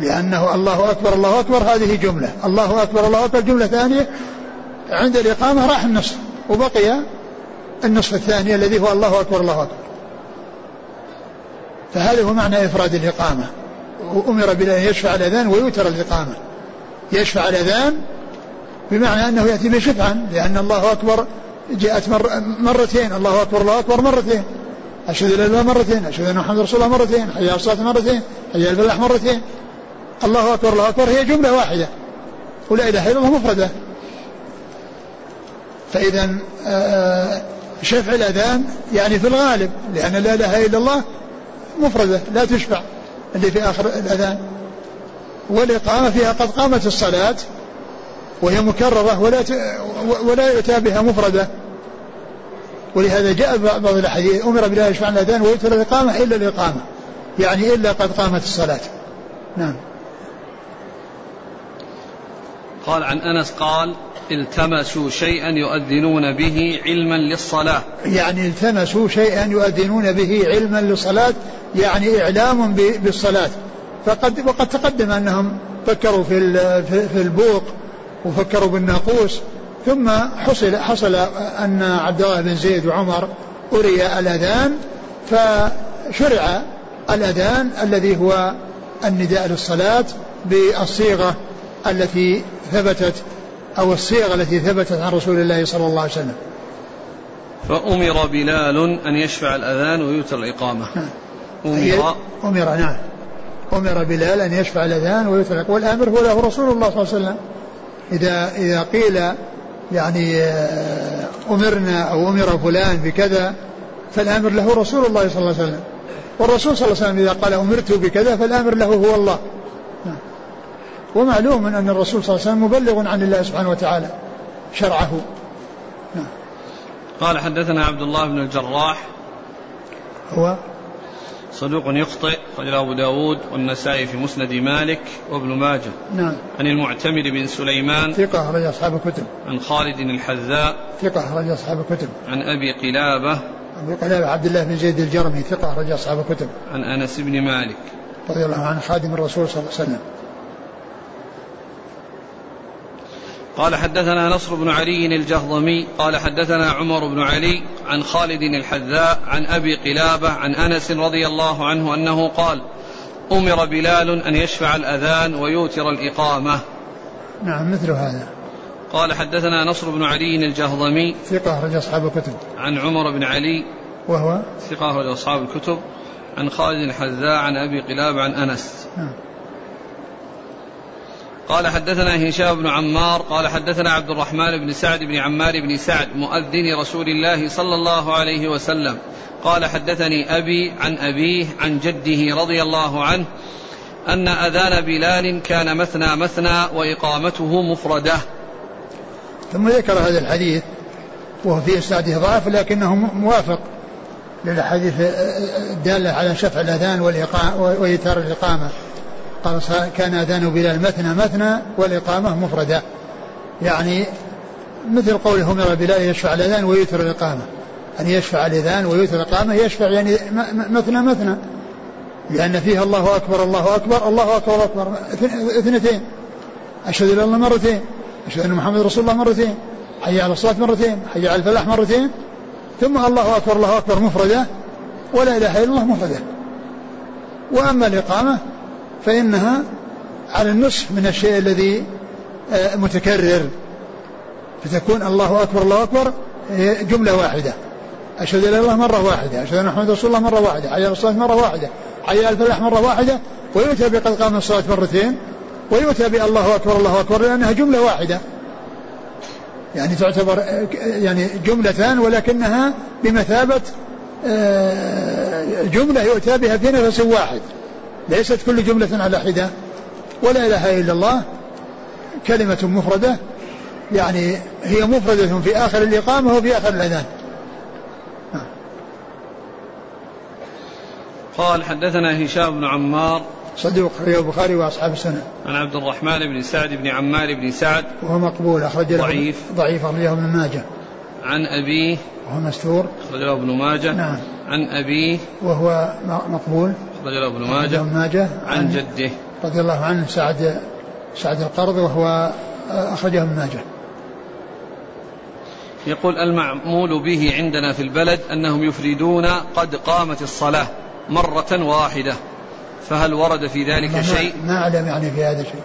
لأنه الله أكبر الله أكبر هذه جملة. الله أكبر الله أكبر. جملة ثانية عند الإقامة راح النصف وبقي النصف الثاني الذي هو الله أكبر الله أكبر. فهذا هو معنى إفراد الإقامة. وأمر بأن يشفع الأذان ويوتر الإقامة. يشفع الأذان بمعنى أنه يأتي بشفعا لأن الله أكبر جاءت مر مرتين. الله أكبر الله أكبر مرتين. أشهد أن لا مرتين. أشهد أن محمد رسول الله مرتين. حي على الصلاة مرتين. حي على الفلاح مرتين. الله أكبر الله أكبر هي جملة واحدة. ولا إله إلا الله مفردة. فإذا آه، شفع الأذان يعني في الغالب لأن لا إله إلا الله مفردة لا تشفع اللي في آخر الأذان. والإقامة فيها قد قامت الصلاة وهي مكررة ولا ولا يؤتى بها مفردة. ولهذا جاء بعض الأحاديث أمر بلا يشفع الأذان ويتر الإقامة إلا الإقامة. يعني إلا قد قامت الصلاة. نعم. قال عن أنس قال التمسوا شيئا يؤذنون به علما للصلاة. يعني التمسوا شيئا يؤذنون به علما للصلاة يعني إعلام بالصلاة. فقد وقد تقدم أنهم فكروا في في البوق وفكروا بالناقوس. ثم حصل حصل أن عبد الله بن زيد وعمر أري الأذان فشرع الأذان الذي هو النداء للصلاة بالصيغة التي ثبتت أو الصيغة التي ثبتت عن رسول الله صلى الله عليه وسلم. فأمر بلال أن يشفع الأذان ويوتر الإقامة. نعم. أمر. أمر نعم. أمر بلال أن يشفع الأذان ويوتر والآمر هو له رسول الله صلى الله عليه وسلم. إذا إذا قيل يعني آه، أمرنا أو أمر فلان بكذا فالآمر له رسول الله صلى الله عليه وسلم. والرسول صلى الله عليه وسلم إذا قال أمرت بكذا فالآمر له هو الله. نعم. ومعلوم أن الرسول صلى الله عليه وسلم مبلغ عن الله سبحانه وتعالى شرعه. نعم. قال حدثنا عبد الله بن الجراح. هو؟ صدوق يخطئ رجل أبو داود والنسائي في مسند مالك وابن ماجه. نعم. عن المعتمر بن سليمان. ثقة أخرج أصحاب الكتب. عن خالد الحذاء. ثقة أخرج أصحاب الكتب. عن أبي قلابة. أبي قلابة عبد الله بن زيد الجرمي ثقة أخرج أصحاب الكتب. عن أنس بن مالك. رضي الله عنه خادم الرسول صلى الله عليه وسلم. قال حدثنا نصر بن علي الجهضمي قال حدثنا عمر بن علي عن خالد الحذاء عن أبي قلابة عن أنس رضي الله عنه أنه قال أمر بلال أن يشفع الأذان ويوتر الإقامة. نعم مثل هذا. قال حدثنا نصر بن علي الجهضمي ثقة أخرج أصحاب الكتب. عن عمر بن علي وهو؟ ثقة أخرج أصحاب الكتب. عن خالد الحذاء عن أبي قلابة عن أنس. نعم. قال حدثنا هشام بن عمار قال حدثنا عبد الرحمن بن سعد بن عمار بن سعد مؤذن رسول الله صلى الله عليه وسلم. قال حدثني أبي عن أبيه عن جده رضي الله عنه أن أذان بلال كان مثنى مثنى وإقامته مفردة. ثم ذكر هذا الحديث وهو في إسناده ضعف لكنه موافق للحديث الدالة على شفع الأذان وإيتار الإقامة. قال كان أذان بلال مثنى مثنى والإقامة مفردة. يعني مثل قوله أمر بلال يشفع الأذان ويوتر الإقامة. أن يشفع الأذان ويوتر الإقامة يشفع يعني مثنى مثنى. لأن فيها الله أكبر الله أكبر الله أكبر أكبر. اثنتين. أشهد أن الله مرتين. أشهد أن محمد رسول الله مرتين. حي على الصلاة مرتين. حي على الفلاح مرتين. ثم الله أكبر الله أكبر مفردة. ولا إله إلا الله مفردة. وأما الإقامة فإنها على النصف من الشيء الذي آه، متكرر. فتكون الله أكبر الله أكبر جملة واحدة. أشهد أن الله مرة واحدة. أشهد أن محمد رسول الله مرة واحدة. حي على الصلاة مرة واحدة. حي الفلاح مرة واحدة. ويؤتى بقد قام الصلاة مرتين. ويؤتى بالله أكبر الله أكبر لأنها جملة واحدة. يعني تعتبر يعني جملتان ولكنها بمثابة آه، جملة يؤتى بها في نفس واحد. ليست كل جملة على حدة. ولا إله إلا الله. كلمة مفردة. يعني هي مفردة في آخر الإقامة وفي آخر الأذان. قال حدثنا هشام بن عمار. صدوق رواه البخاري وأصحاب السنة. عن عبد الرحمن بن سعد بن عمار بن سعد. وهو مقبول أخرج له ضعيف. ضعيف أخرجه ابن ماجه. عن أبيه. وهو مستور. أخرجه ابن ماجه. نعم. عن ابيه وهو مقبول. أخرجه ابن ماجه. ابن ماجه. عن, عن جده. رضي الله عنه سعد سعد القرض وهو أخرجه ابن ماجه. يقول المعمول به عندنا في البلد أنهم يفردون قد قامت الصلاة مرة واحدة فهل ورد في ذلك شيء؟ ما أعلم يعني في هذا شيء.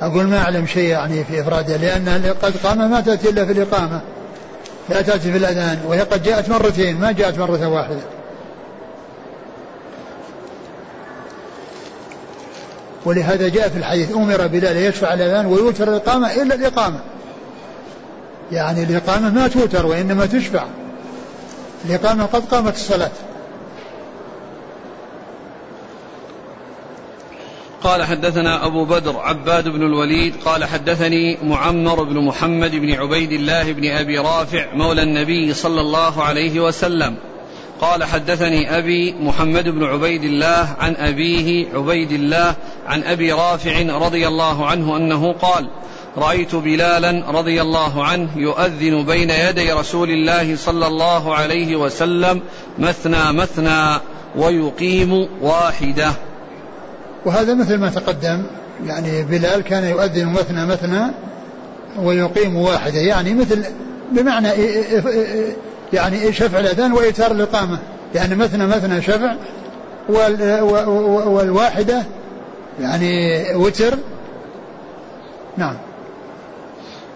أقول ما أعلم شيء يعني في إفراده لأن قد قام ما تأتي إلا في الإقامة. لا تأتي في الأذان وهي قد جاءت مرتين ما جاءت مرة واحدة. ولهذا جاء في الحديث أمر بلال يشفع الأذان ويوتر الإقامة إلا الإقامة. يعني الإقامة ما توتر وإنما تشفع. الإقامة قد قامت الصلاة. قال حدثنا أبو بدر عباد بن الوليد قال حدثني معمر بن محمد بن عبيد الله بن أبي رافع مولى النبي صلى الله عليه وسلم. قال حدثني أبي محمد بن عبيد الله عن أبيه عبيد الله عن أبي رافع رضي الله عنه أنه قال رأيت بلالا رضي الله عنه يؤذن بين يدي رسول الله صلى الله عليه وسلم مثنى مثنى ويقيم واحدة. وهذا مثل ما تقدم يعني بلال كان يؤذن مثنى مثنى ويقيم واحدة يعني مثل بمعنى يعني شفع الأذان وإيتار الإقامة يعني مثنى مثنى شفع والواحدة يعني وتر. نعم.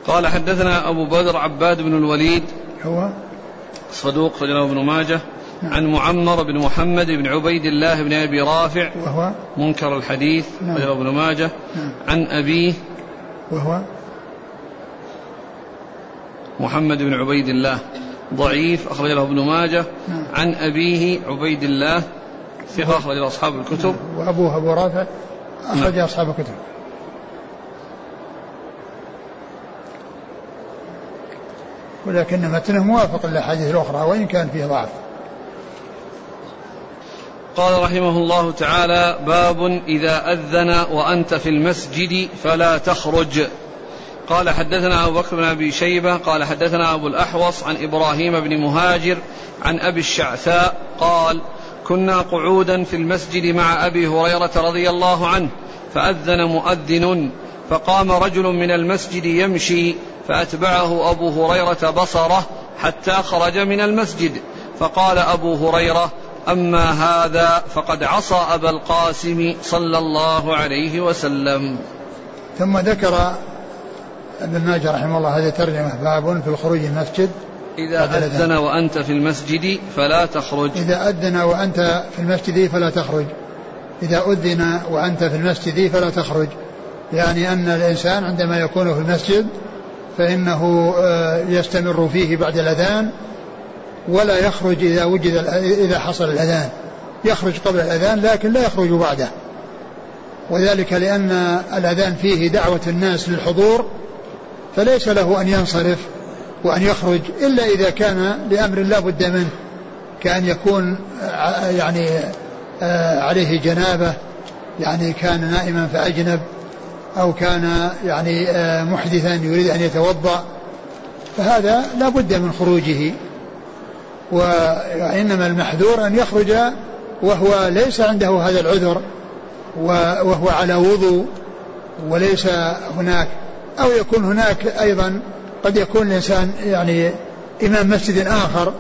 قال حدثنا أبو بدر عباد بن الوليد هو؟ صدوق رجل ابن ماجه نعم. عن معمر بن محمد بن عبيد الله بن أبي رافع وهو منكر الحديث نعم. رجل ابن ماجه نعم. عن أبيه وهو محمد بن عبيد الله ضعيف أخرج له ابن ماجه نعم. عن أبيه عبيد الله ثقة أخرج له أصحاب الكتب نعم. وأبوه أبو رافع أخرج نعم. أصحاب الكتب ولكن متنه موافق للأحاديث الأخرى وإن كان فيه ضعف قال رحمه الله تعالى باب إذا أذن وأنت في المسجد فلا تخرج. قال حدثنا أبو بكر بن أبي شيبة قال حدثنا أبو الأحوص عن إبراهيم بن مهاجر عن أبي الشعثاء قال كنا قعودا في المسجد مع أبي هريرة رضي الله عنه فأذن مؤذن فقام رجل من المسجد يمشي فأتبعه أبو هريرة بصرة حتى خرج من المسجد فقال أبو هريرة أما هذا فقد عصى أبا القاسم صلى الله عليه وسلم. ثم ذكر ابن ماجه رحمه الله هذه ترجمة باب في الخروج من المسجد. إذا أذن وأنت في المسجد فلا تخرج. إذا أذن وأنت في المسجد فلا تخرج. إذا أذن وأنت في المسجد فلا تخرج. يعني أن الإنسان عندما يكون في المسجد فإنه آه، يستمر فيه بعد الأذان ولا يخرج إذا وجد إذا حصل الأذان. يخرج قبل الأذان لكن لا يخرج بعده وذلك لأن الأذان فيه دعوة الناس للحضور فليس له أن ينصرف وأن يخرج إلا إذا كان لأمر لا بد منه كأن يكون يعني عليه جنابة يعني كان نائما فأجنب أو كان يعني محدثا يريد أن يتوضأ. فهذا لا بد من خروجه. وإنما المحذور أن يخرج وهو ليس عنده هذا العذر وهو على وضوء وليس هناك. أو يكون هناك أيضا قد يكون الإنسان يعني إمام مسجد آخر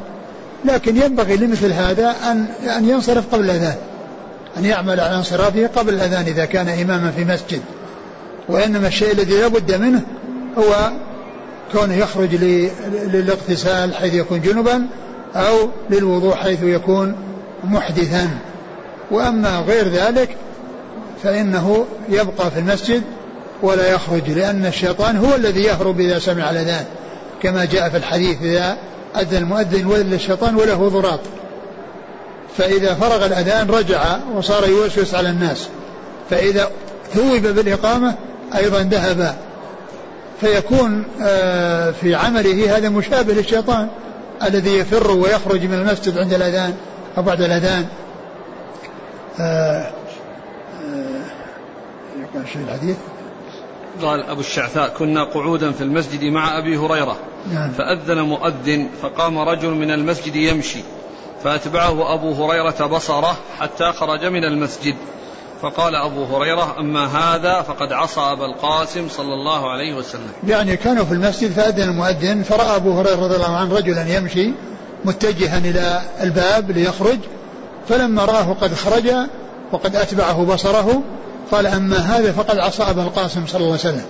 لكن ينبغي لمثل هذا أن أن ينصرف قبل الأذان أن يعمل على انصرافه قبل الأذان إذا كان إماما في مسجد. وإنما الشيء الذي لا بد منه هو كونه يخرج للاغتسال حيث يكون جنبا أو للوضوء حيث يكون محدثا. وأما غير ذلك فإنه يبقى في المسجد ولا يخرج لأن الشيطان هو الذي يهرب إذا سمع الأذان كما جاء في الحديث إذا أذن المؤذن ولل الشيطان وله ضراط. فإذا فرغ الأذان رجع وصار يوسوس على الناس فإذا ثوب بالإقامة أيضا ذهب. فيكون آه، في عمله هذا مشابه للشيطان. الذي يفر ويخرج من المسجد عند الأذان أو بعد الأذان. آه، آه، شيء الحديث. قال أبو الشعثاء كنا قعودا في المسجد مع أبي هريرة نعم. فأذن مؤذن فقام رجل من المسجد يمشي فأتبعه أبو هريرة بصرة حتى خرج من المسجد. فقال أبو هريرة أما هذا فقد عصى أبا القاسم صلى الله عليه وسلم. يعني كانوا في المسجد فأذن المؤذن فرأى أبو هريرة رضي الله عنه رجلا يمشي متجها إلى الباب ليخرج فلما رآه قد خرج وقد أتبعه بصره قال أما هذا فقد عصى أبا القاسم صلى الله عليه وسلم.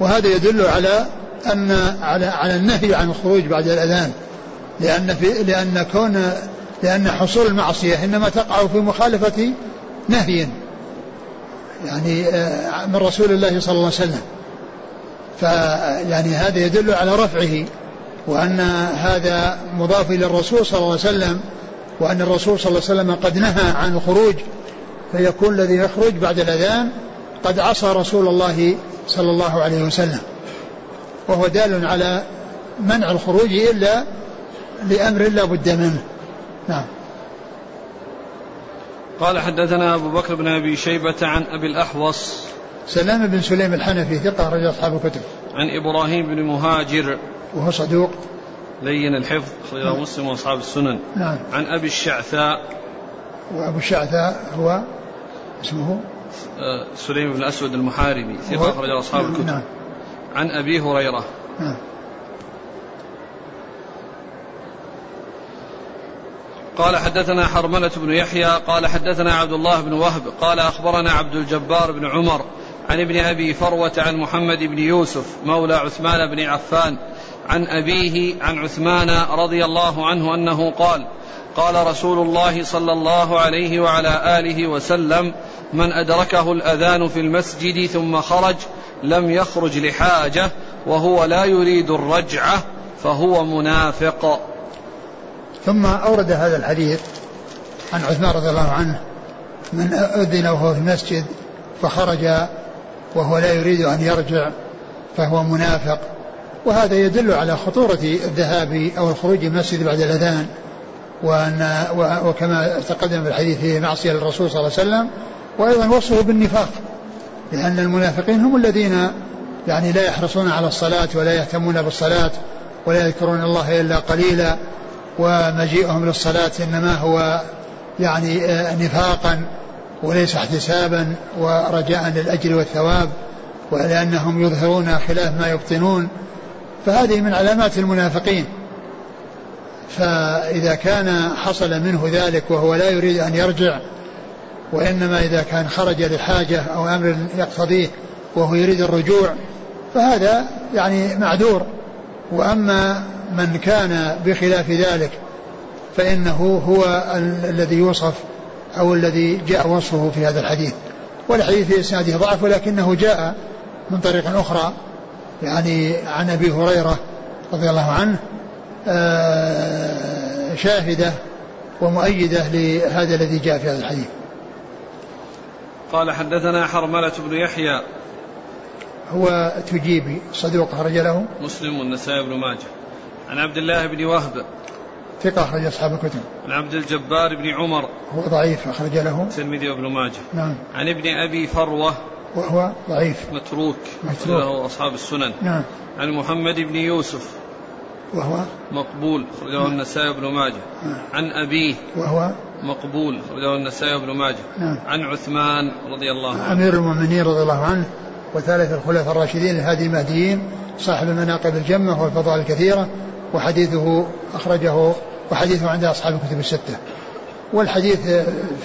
وهذا يدل على أن على على النهي عن الخروج بعد الأذان. لأن في لأن كون لأن حصول المعصية إنما تقع في مخالفة نهي يعني آه، من رسول الله صلى الله عليه وسلم. فيعني هذا يدل على رفعه وأن هذا مضاف إلى الرسول صلى الله عليه وسلم وأن الرسول صلى الله عليه وسلم قد نهى عن الخروج. فيكون الذي يخرج بعد الأذان قد عصى رسول الله صلى الله عليه وسلم. وهو دال على منع الخروج إلا لأمر لا بد منه. نعم. قال حدثنا أبو بكر بن أبي شيبة عن أبي الأحوص. سلام بن سليم الحنفي ثقة رجل أصحاب الكتب. عن إبراهيم بن مهاجر. وهو صدوق. لين الحفظ أخرجه نعم. مسلم وأصحاب السنن. نعم. عن أبي الشعثاء. وأبو الشعثاء هو اسمه؟ آه، سليم بن الأسود المحاربي ثقة أخرجه أصحاب الكتب. نعم. عن أبي هريرة. نعم. قال حدثنا حرملة بن يحيى قال حدثنا عبد الله بن وهب قال أخبرنا عبد الجبار بن عمر عن ابن أبي فروة عن محمد بن يوسف مولى عثمان بن عفان عن أبيه عن عثمان رضي الله عنه أنه قال قال رسول الله صلى الله عليه وعلى آله وسلم من أدركه الأذان في المسجد ثم خرج لم يخرج لحاجة وهو لا يريد الرجعة فهو منافق. ثم أورد هذا الحديث عن عثمان رضي الله عنه من أذن وهو في المسجد فخرج وهو لا يريد أن يرجع فهو منافق. وهذا يدل على خطورة الذهاب أو الخروج من المسجد بعد الأذان وأن وكما تقدم في الحديث في معصية للرسول صلى الله عليه وسلم وأيضا وصفه بالنفاق لأن المنافقين هم الذين يعني لا يحرصون على الصلاة ولا يهتمون بالصلاة ولا يذكرون الله إلا قليلا. ومجيئهم للصلاة إنما هو يعني آه، نفاقا وليس احتسابا ورجاء للأجر والثواب ولأنهم يظهرون خلاف ما يبطنون. فهذه من علامات المنافقين. فإذا كان حصل منه ذلك وهو لا يريد أن يرجع وإنما إذا كان خرج لحاجة أو أمر يقتضيه وهو يريد الرجوع فهذا يعني معذور. وأما من كان بخلاف ذلك فإنه هو الذي يوصف أو الذي جاء وصفه في هذا الحديث. والحديث في إسناده ضعف ولكنه جاء من طريق أخرى يعني عن أبي هريرة رضي الله عنه آه، شاهدة ومؤيدة لهذا الذي جاء في هذا الحديث. قال حدثنا حرملة بن يحيى. هو تجيبي صدوق أخرج له. مسلم والنسائي بن ماجه. عن عبد الله بن وهب ثقة أخرج أصحاب الكتب. عن عبد الجبار بن عمر هو ضعيف أخرج له. الترمذي وابن ماجه. نعم. عن ابن أبي فروة وهو ضعيف. متروك. متروك. له أصحاب السنن. نعم. عن محمد بن يوسف. وهو مقبول أخرجه نعم. النسائي وابن ماجه. نعم. عن أبيه. وهو مقبول أخرجه النسائي وابن ماجه. نعم. عن عثمان رضي الله عنه. أمير المؤمنين رضي الله عنه وثالث الخلفاء الراشدين الهادي المهديين صاحب المناقب الجمة والفضائل الكثيرة وحديثه أخرجه وحديثه عند أصحاب الكتب الستة. والحديث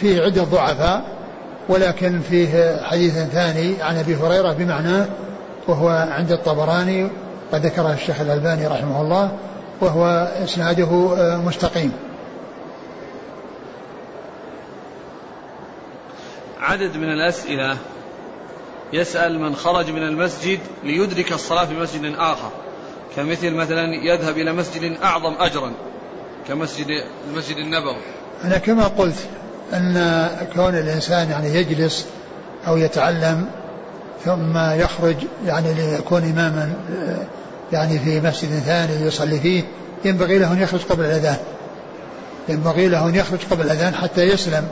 فيه عدة ضعفاء ولكن فيه حديث ثاني عن أبي هريرة بمعناه وهو عند الطبراني قد ذكره الشيخ الألباني رحمه الله وهو إسناده مستقيم. عدد من الأسئلة. يسأل من خرج من المسجد ليدرك الصلاة في مسجد آخر. كمثل مثلا يذهب إلى مسجد أعظم أجرا كمسجد المسجد النبوي أنا كما قلت أن كون الإنسان يعني يجلس أو يتعلم ثم يخرج يعني ليكون إماما يعني في مسجد ثاني يصلي فيه ينبغي له أن يخرج قبل الأذان. ينبغي له أن يخرج قبل الأذان حتى يسلم.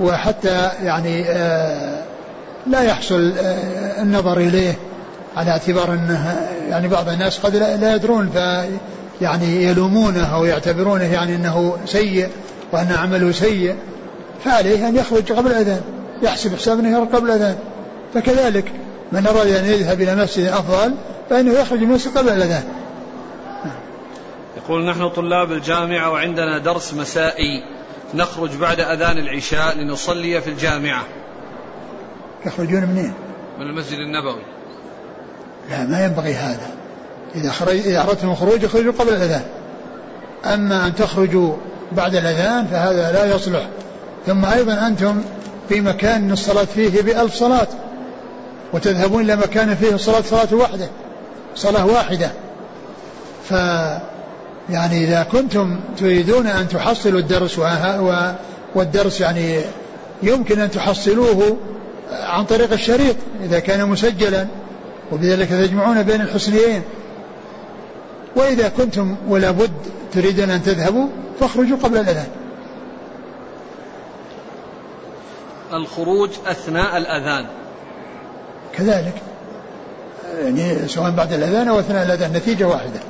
وحتى يعني آه، لا يحصل آه، النظر إليه. على اعتبار أنه يعني بعض الناس قد لا يدرون ف يعني يلومونه أو يعتبرونه يعني أنه سيء وأن عمله سيء فعليه أن يخرج قبل الأذان يحسب حساب يخرج قبل الأذان. فكذلك من أراد أن يذهب إلى مسجد أفضل فإنه يخرج من المسجد قبل الأذان. يقول نحن طلاب الجامعة وعندنا درس مسائي نخرج بعد أذان العشاء لنصلي في الجامعة. يخرجون منين؟ من المسجد النبوي. لا ما ينبغي هذا. إذا خرج إذا أردتم الخروج اخرجوا قبل الأذان. أما أن تخرجوا بعد الأذان فهذا لا يصلح. ثم أيضا أنتم في مكان الصلاة فيه بألف صلاة وتذهبون إلى مكان فيه الصلاة صلاة واحدة صلاة واحدة. ف يعني إذا كنتم تريدون أن تحصلوا الدرس والدرس يعني يمكن أن تحصلوه عن طريق الشريط إذا كان مسجلا. وبذلك تجمعون بين الحسنيين. وإذا كنتم ولا بد تريدون أن تذهبوا فاخرجوا قبل الأذان. الخروج أثناء الأذان. كذلك. يعني سواء بعد الأذان أو أثناء الأذان نتيجة واحدة.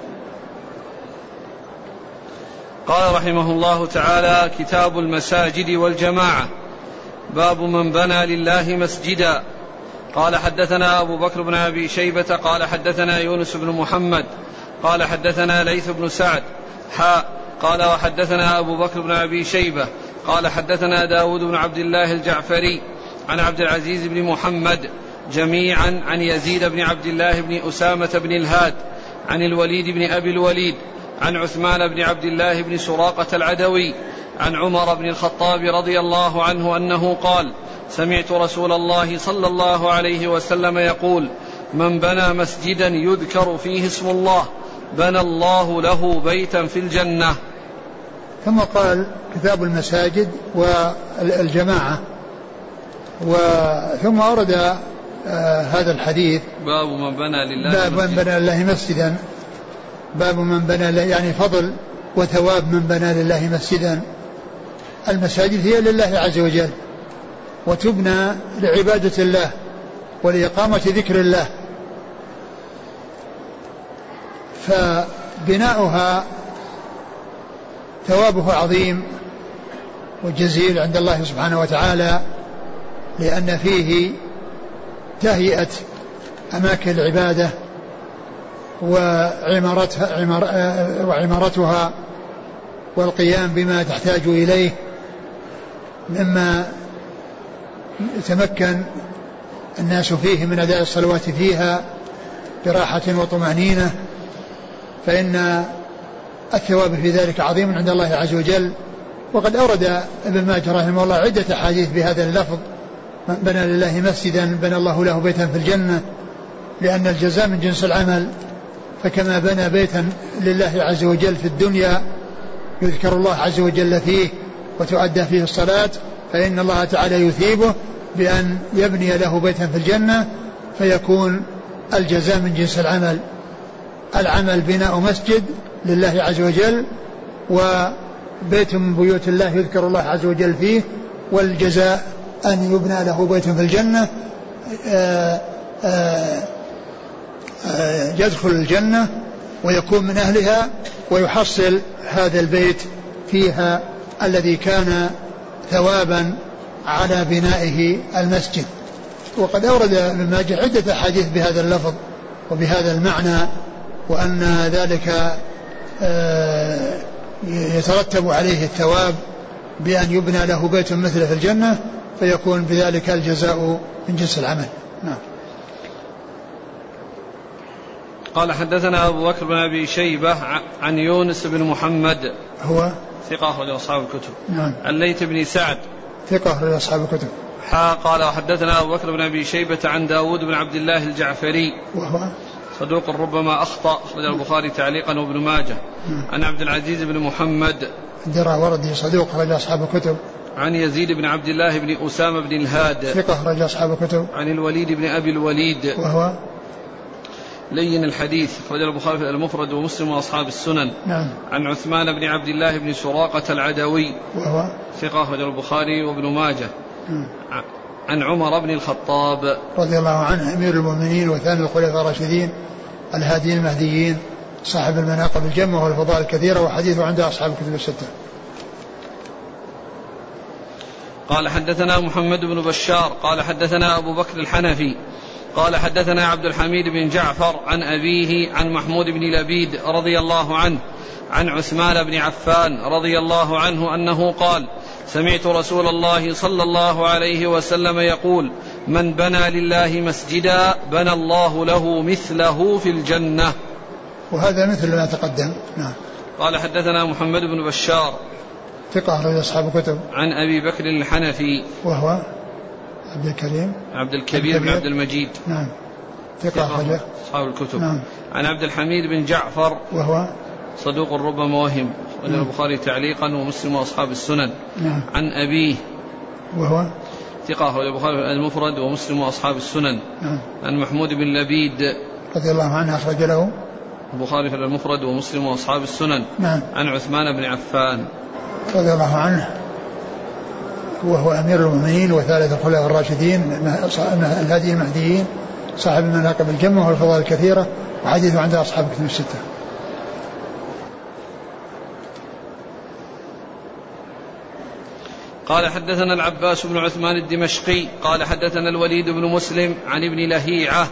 قال رحمه الله تعالى كتاب المساجد والجماعة. باب من بنى لله مسجدا. قال حدثنا أبو بكر بن أبي شيبة قال حدثنا يونس بن محمد قال حدثنا ليث بن سعد حاء قال وحدثنا أبو بكر بن أبي شيبة قال حدثنا داود بن عبد الله الجعفري عن عبد العزيز بن محمد جميعا عن يزيد بن عبد الله بن أسامة بن الهاد عن الوليد بن أبي الوليد عن عثمان بن عبد الله بن سراقة العدوي عن عمر بن الخطاب رضي الله عنه أنه قال سمعت رسول الله صلى الله عليه وسلم يقول من بنى مسجدا يذكر فيه اسم الله بنى الله له بيتا في الجنة. ثم قال كتاب المساجد والجماعة. وثم أورد آه هذا الحديث باب من بنى لله باب من بنى لله مسجدا. باب من بنى يعني فضل وثواب من بنى لله مسجدا. المساجد هي لله عز وجل وتبنى لعبادة الله ولإقامة ذكر الله. فبناؤها ثوابه عظيم وجزيل عند الله سبحانه وتعالى لأن فيه تهيئة أماكن العبادة وعمارتها وعمارتها والقيام بما تحتاج إليه. مما يتمكن الناس فيه من أداء الصلوات فيها براحة وطمأنينة فإن الثواب في ذلك عظيم عند الله عز وجل. وقد أورد ابن ماجه رحمه الله عدة أحاديث بهذا اللفظ من بنى لله مسجدا بنى الله له بيتا في الجنة لأن الجزاء من جنس العمل. فكما بنى بيتا لله عز وجل في الدنيا يذكر الله عز وجل فيه. وتؤدى فيه الصلاة فإن الله تعالى يثيبه بأن يبني له بيتا في الجنة فيكون الجزاء من جنس العمل. العمل بناء مسجد لله عز وجل وبيت من بيوت الله يذكر الله عز وجل فيه والجزاء أن يبنى له بيت في الجنة آآ آآ آآ يدخل الجنة ويكون من أهلها ويحصل هذا البيت فيها الذي كان ثوابا على بنائه المسجد. وقد أورد ابن ماجه عدة أحاديث بهذا اللفظ وبهذا المعنى وأن ذلك آه، يترتب عليه الثواب بأن يبنى له بيت مثله في الجنة فيكون بذلك الجزاء من جنس العمل. نعم. قال حدثنا أبو بكر بن أبي شيبة عن يونس بن محمد. هو؟ ثقة أخرج أصحاب الكتب. نعم. عن ليث بن سعد. ثقة أخرج أصحاب الكتب. حا قال وحدثنا أبو بكر بن أبي شيبة عن داود بن عبد الله الجعفري. وهو؟ صدوق ربما أخطأ أخرج البخاري تعليقا وابن ماجه. نعم. عن عبد العزيز بن محمد. درى وردي صدوق أخرج أصحاب الكتب. عن يزيد بن عبد الله بن أسامة بن الهاد. ثقة أخرج أصحاب الكتب. عن الوليد بن أبي الوليد. وهو؟ لين الحديث أخرج البخاري في المفرد ومسلم وأصحاب السنن. نعم. عن عثمان بن عبد الله بن سراقة العدوي. وهو؟ ثقة أخرج البخاري وابن ماجه. نعم. عن عمر بن الخطاب. رضي الله عنه أمير المؤمنين وثاني الخلفاء الراشدين الهاديين المهديين صاحب المناقب الجمة والفضائل الكثيرة وحديثه عند أصحاب الكتب الستة. قال حدثنا محمد بن بشار قال حدثنا أبو بكر الحنفي قال حدثنا عبد الحميد بن جعفر عن أبيه عن محمود بن لبيد رضي الله عنه عن عثمان بن عفان رضي الله عنه أنه قال سمعت رسول الله صلى الله عليه وسلم يقول من بنى لله مسجدا بنى الله له مثله في الجنة. وهذا مثل ما تقدم. نعم. قال حدثنا محمد بن بشار ثقة أخرج أصحاب الكتب. عن أبي بكر الحنفي وهو عبد الكريم. عبد الكبير بن. عبد المجيد. نعم. ثقة أخرجه. أصحاب الكتب. نعم. عن عبد الحميد بن جعفر. وهو؟ صدوق ربما وهم أخرجه نعم. البخاري تعليقا ومسلم وأصحاب السنن. نعم. عن أبيه. وهو؟ ثقة. أخرج البخاري المفرد ومسلم وأصحاب السنن. نعم. عن محمود بن لبيد. رضي الله عنه أخرج له. البخاري في المفرد ومسلم وأصحاب السنن. نعم. عن عثمان بن عفان. رضي الله عنه. وهو أمير المؤمنين وثالث الخلفاء الراشدين الهادي المهديين صاحب المناقب الجمة والفضائل الكثيرة وحديثه عند أصحاب الكتب الستة. قال حدثنا العباس بن عثمان الدمشقي قال حدثنا الوليد بن مسلم عن ابن لهيعة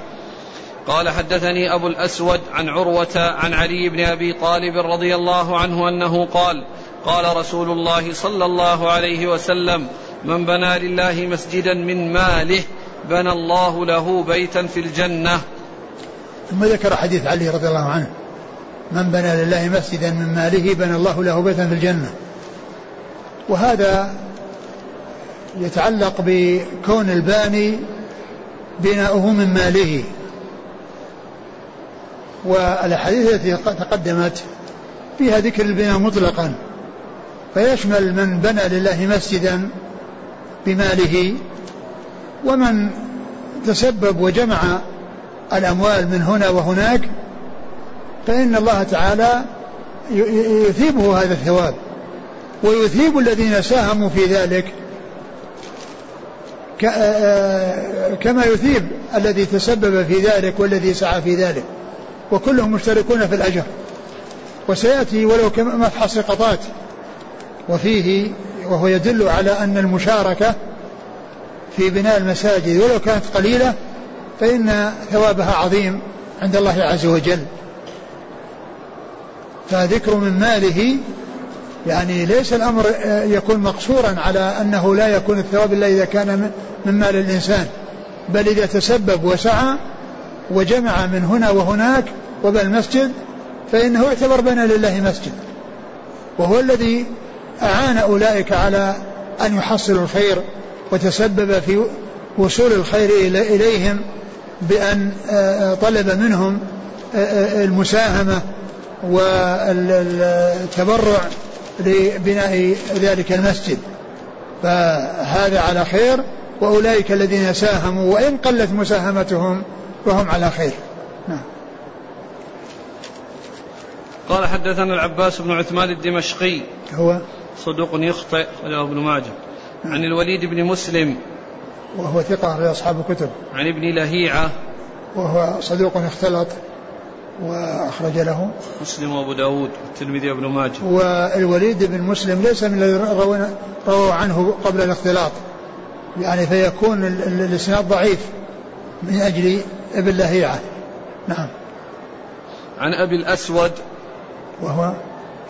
قال حدثني أبو الأسود عن عروة عن علي بن أبي طالب رضي الله عنه أنه قال قال رسول الله صلى الله عليه وسلم من بنى لله مسجدا من ماله بنى الله له بيتا في الجنة. ثم ذكر حديث علي رضي الله عنه من بنى لله مسجدا من ماله بنى الله له بيتا في الجنة. وهذا يتعلق بكون الباني بناؤه من ماله. والأحاديث التي تقدمت فيها ذكر البناء مطلقا. فيشمل من بنى لله مسجدا بماله ومن تسبب وجمع الأموال من هنا وهناك فإن الله تعالى يثيبه هذا الثواب ويثيب الذين ساهموا في ذلك كما يثيب الذي تسبب في ذلك والذي سعى في ذلك وكلهم مشتركون في الأجر وسيأتي ولو كمفحص قطات وفيه وهو يدل على أن المشاركة في بناء المساجد ولو كانت قليلة فإن ثوابها عظيم عند الله عز وجل. فذكر من ماله يعني ليس الأمر يكون مقصورا على أنه لا يكون الثواب إلا إذا كان من مال الإنسان. بل إذا تسبب وسعى وجمع من هنا وهناك وبنى المسجد فإنه يعتبر بنى لله مسجد. وهو الذي أعان أولئك على أن يحصلوا الخير وتسبب في وصول الخير إليهم بأن آه، طلب منهم آه، آه، المساهمة والتبرع لبناء ذلك المسجد. فهذا على خير وأولئك الذين ساهموا وإن قلت مساهمتهم فهم على خير. نعم. قال حدثنا العباس بن عثمان الدمشقي. هو؟ صدوق يخطئ رواه ابن ماجه. عن الوليد بن مسلم. وهو ثقة لأصحاب الكتب. عن ابن لهيعة. وهو صدوق اختلط وأخرج له. مسلم وأبو داود والترمذي وابن ماجه. والوليد بن مسلم ليس من الذين رووا عنه قبل الاختلاط. يعني فيكون الإسناد ضعيف من أجل ابن لهيعة. نعم. عن أبي الأسود. وهو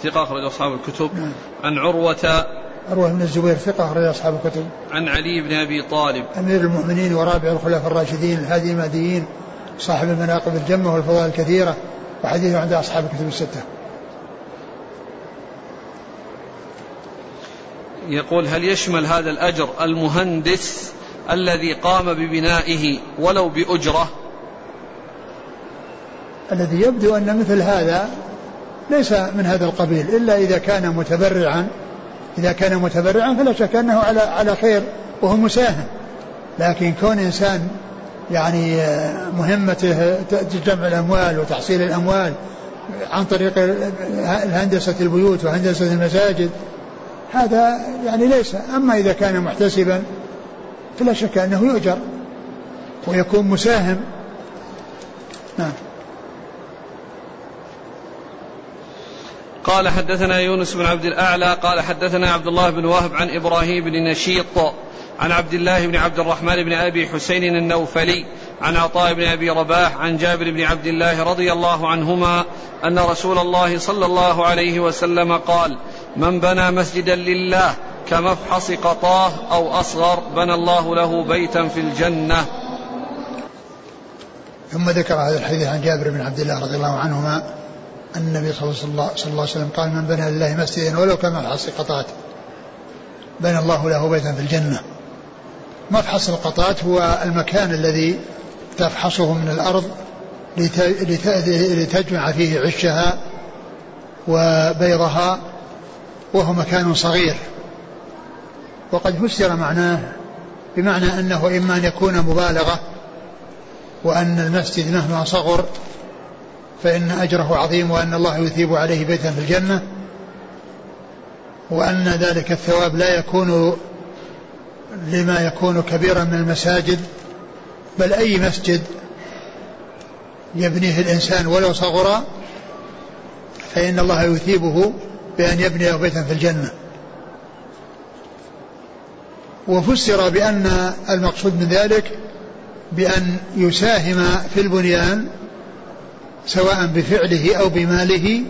ثقة أخرج أصحاب الكتب. نعم. عن عروة. عروة بن الزبير ثقة أخرج أصحاب الكتب. عن علي بن أبي طالب. أمير المؤمنين ورابع الخلفاء الراشدين الهادي المهديين صاحب المناقب الجمة والفضائل الكثيرة وحديثه عند أصحاب الكتب الستة. يقول هل يشمل هذا الأجر المهندس الذي قام ببنائه ولو بأجرة؟ الذي يبدو أن مثل هذا ليس من هذا القبيل إلا إذا كان متبرعا إذا كان متبرعا فلا شك أنه على على خير وهو مساهم. لكن كون إنسان يعني مهمته جمع الأموال وتحصيل الأموال عن طريق هندسة البيوت وهندسة المساجد هذا يعني ليس. أما إذا كان محتسبا فلا شك أنه يؤجر ويكون مساهم قال حدثنا يونس بن عبد الأعلى قال حدثنا عبد الله بن وهب عن إبراهيم بن نشيط عن عبد الله بن عبد الرحمن بن أبي حسين النوفلي عن عطاء بن أبي رباح عن جابر بن عبد الله رضي الله عنهما أن رسول الله صلى الله عليه وسلم قال من بنى مسجدا لله كمفحص قطاه أو أصغر بنى الله له بيتا في الجنة. ثم ذكر هذا الحديث عن جابر بن عبد الله رضي الله عنهما أن النبي صلى الله عليه وسلم قال من بنى لله مسجدا ولو كمفحص قطات بنى الله له بيتا في الجنة. مفحص القطات هو المكان الذي تفحصه من الأرض لتجمع فيه عشها وبيضها وهو مكان صغير. وقد فسر معناه بمعنى أنه إما أن يكون مبالغة وأن المسجد مهما صغر فإن أجره عظيم وأن الله يثيب عليه بيتا في الجنة وأن ذلك الثواب لا يكون لما يكون كبيرا من المساجد بل أي مسجد يبنيه الإنسان ولو صغر فإن الله يثيبه بأن يبني بيتا في الجنة. وفسر بأن المقصود من ذلك بأن يساهم في البنيان سواء بفعله أو بماله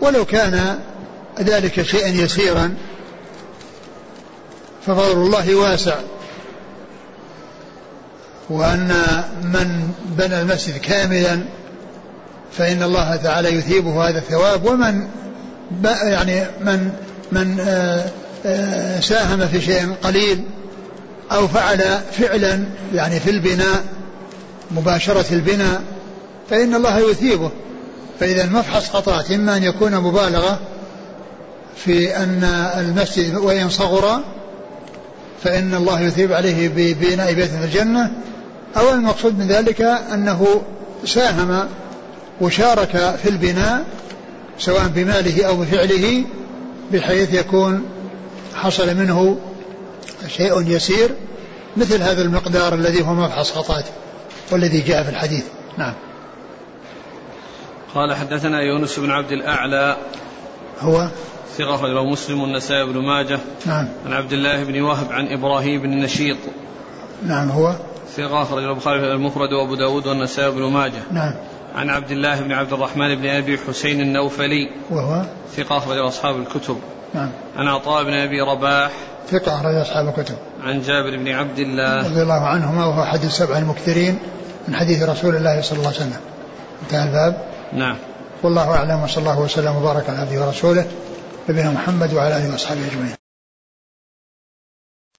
ولو كان ذلك شيئا يسيرا ففضل الله واسع. وأن من بنى المسجد كاملا فإن الله تعالى يثيبه هذا الثواب. ومن يعني من من آه، آه، ساهم في شيء قليل أو فعل فعلا يعني في البناء مباشرة البناء فإن الله يثيبه. فإذا مفحص خطأت إما أن يكون مبالغة في أن المسجد وإن صغر فإن الله يثيب عليه ببناء بيت في الجنة. أو المقصود من ذلك أنه ساهم وشارك في البناء سواء بماله أو بفعله بحيث يكون حصل منه شيء يسير مثل هذا المقدار الذي هو مبحث خطأت والذي جاء في الحديث. نعم. قال حدثنا يونس بن عبد الأعلى. هو؟ ثقة أخرجه مسلم والنسائي بن ماجه. نعم. عن عبد الله بن وهب عن إبراهيم بن نشيط. نعم هو؟ ثقة أخرجه البخاري المفرد وأبو داود والنسائي بن ماجه. نعم. عن عبد الله بن عبد الرحمن بن أبي حسين النوفلي. وهو؟ ثقة أخرجه أصحاب الكتب. نعم. عن عطاء بن أبي رباح. ثقة أخرج أصحاب الكتب. عن جابر بن عبد الله. رضي الله عنهما وهو أحد السبع المكثرين من حديث رسول الله صلى الله عليه وسلم. انتهى الباب. نعم. والله أعلم وصلى الله وسلم وبارك على عبده ورسوله نبينا محمد وعلى آله وأصحابه أجمعين.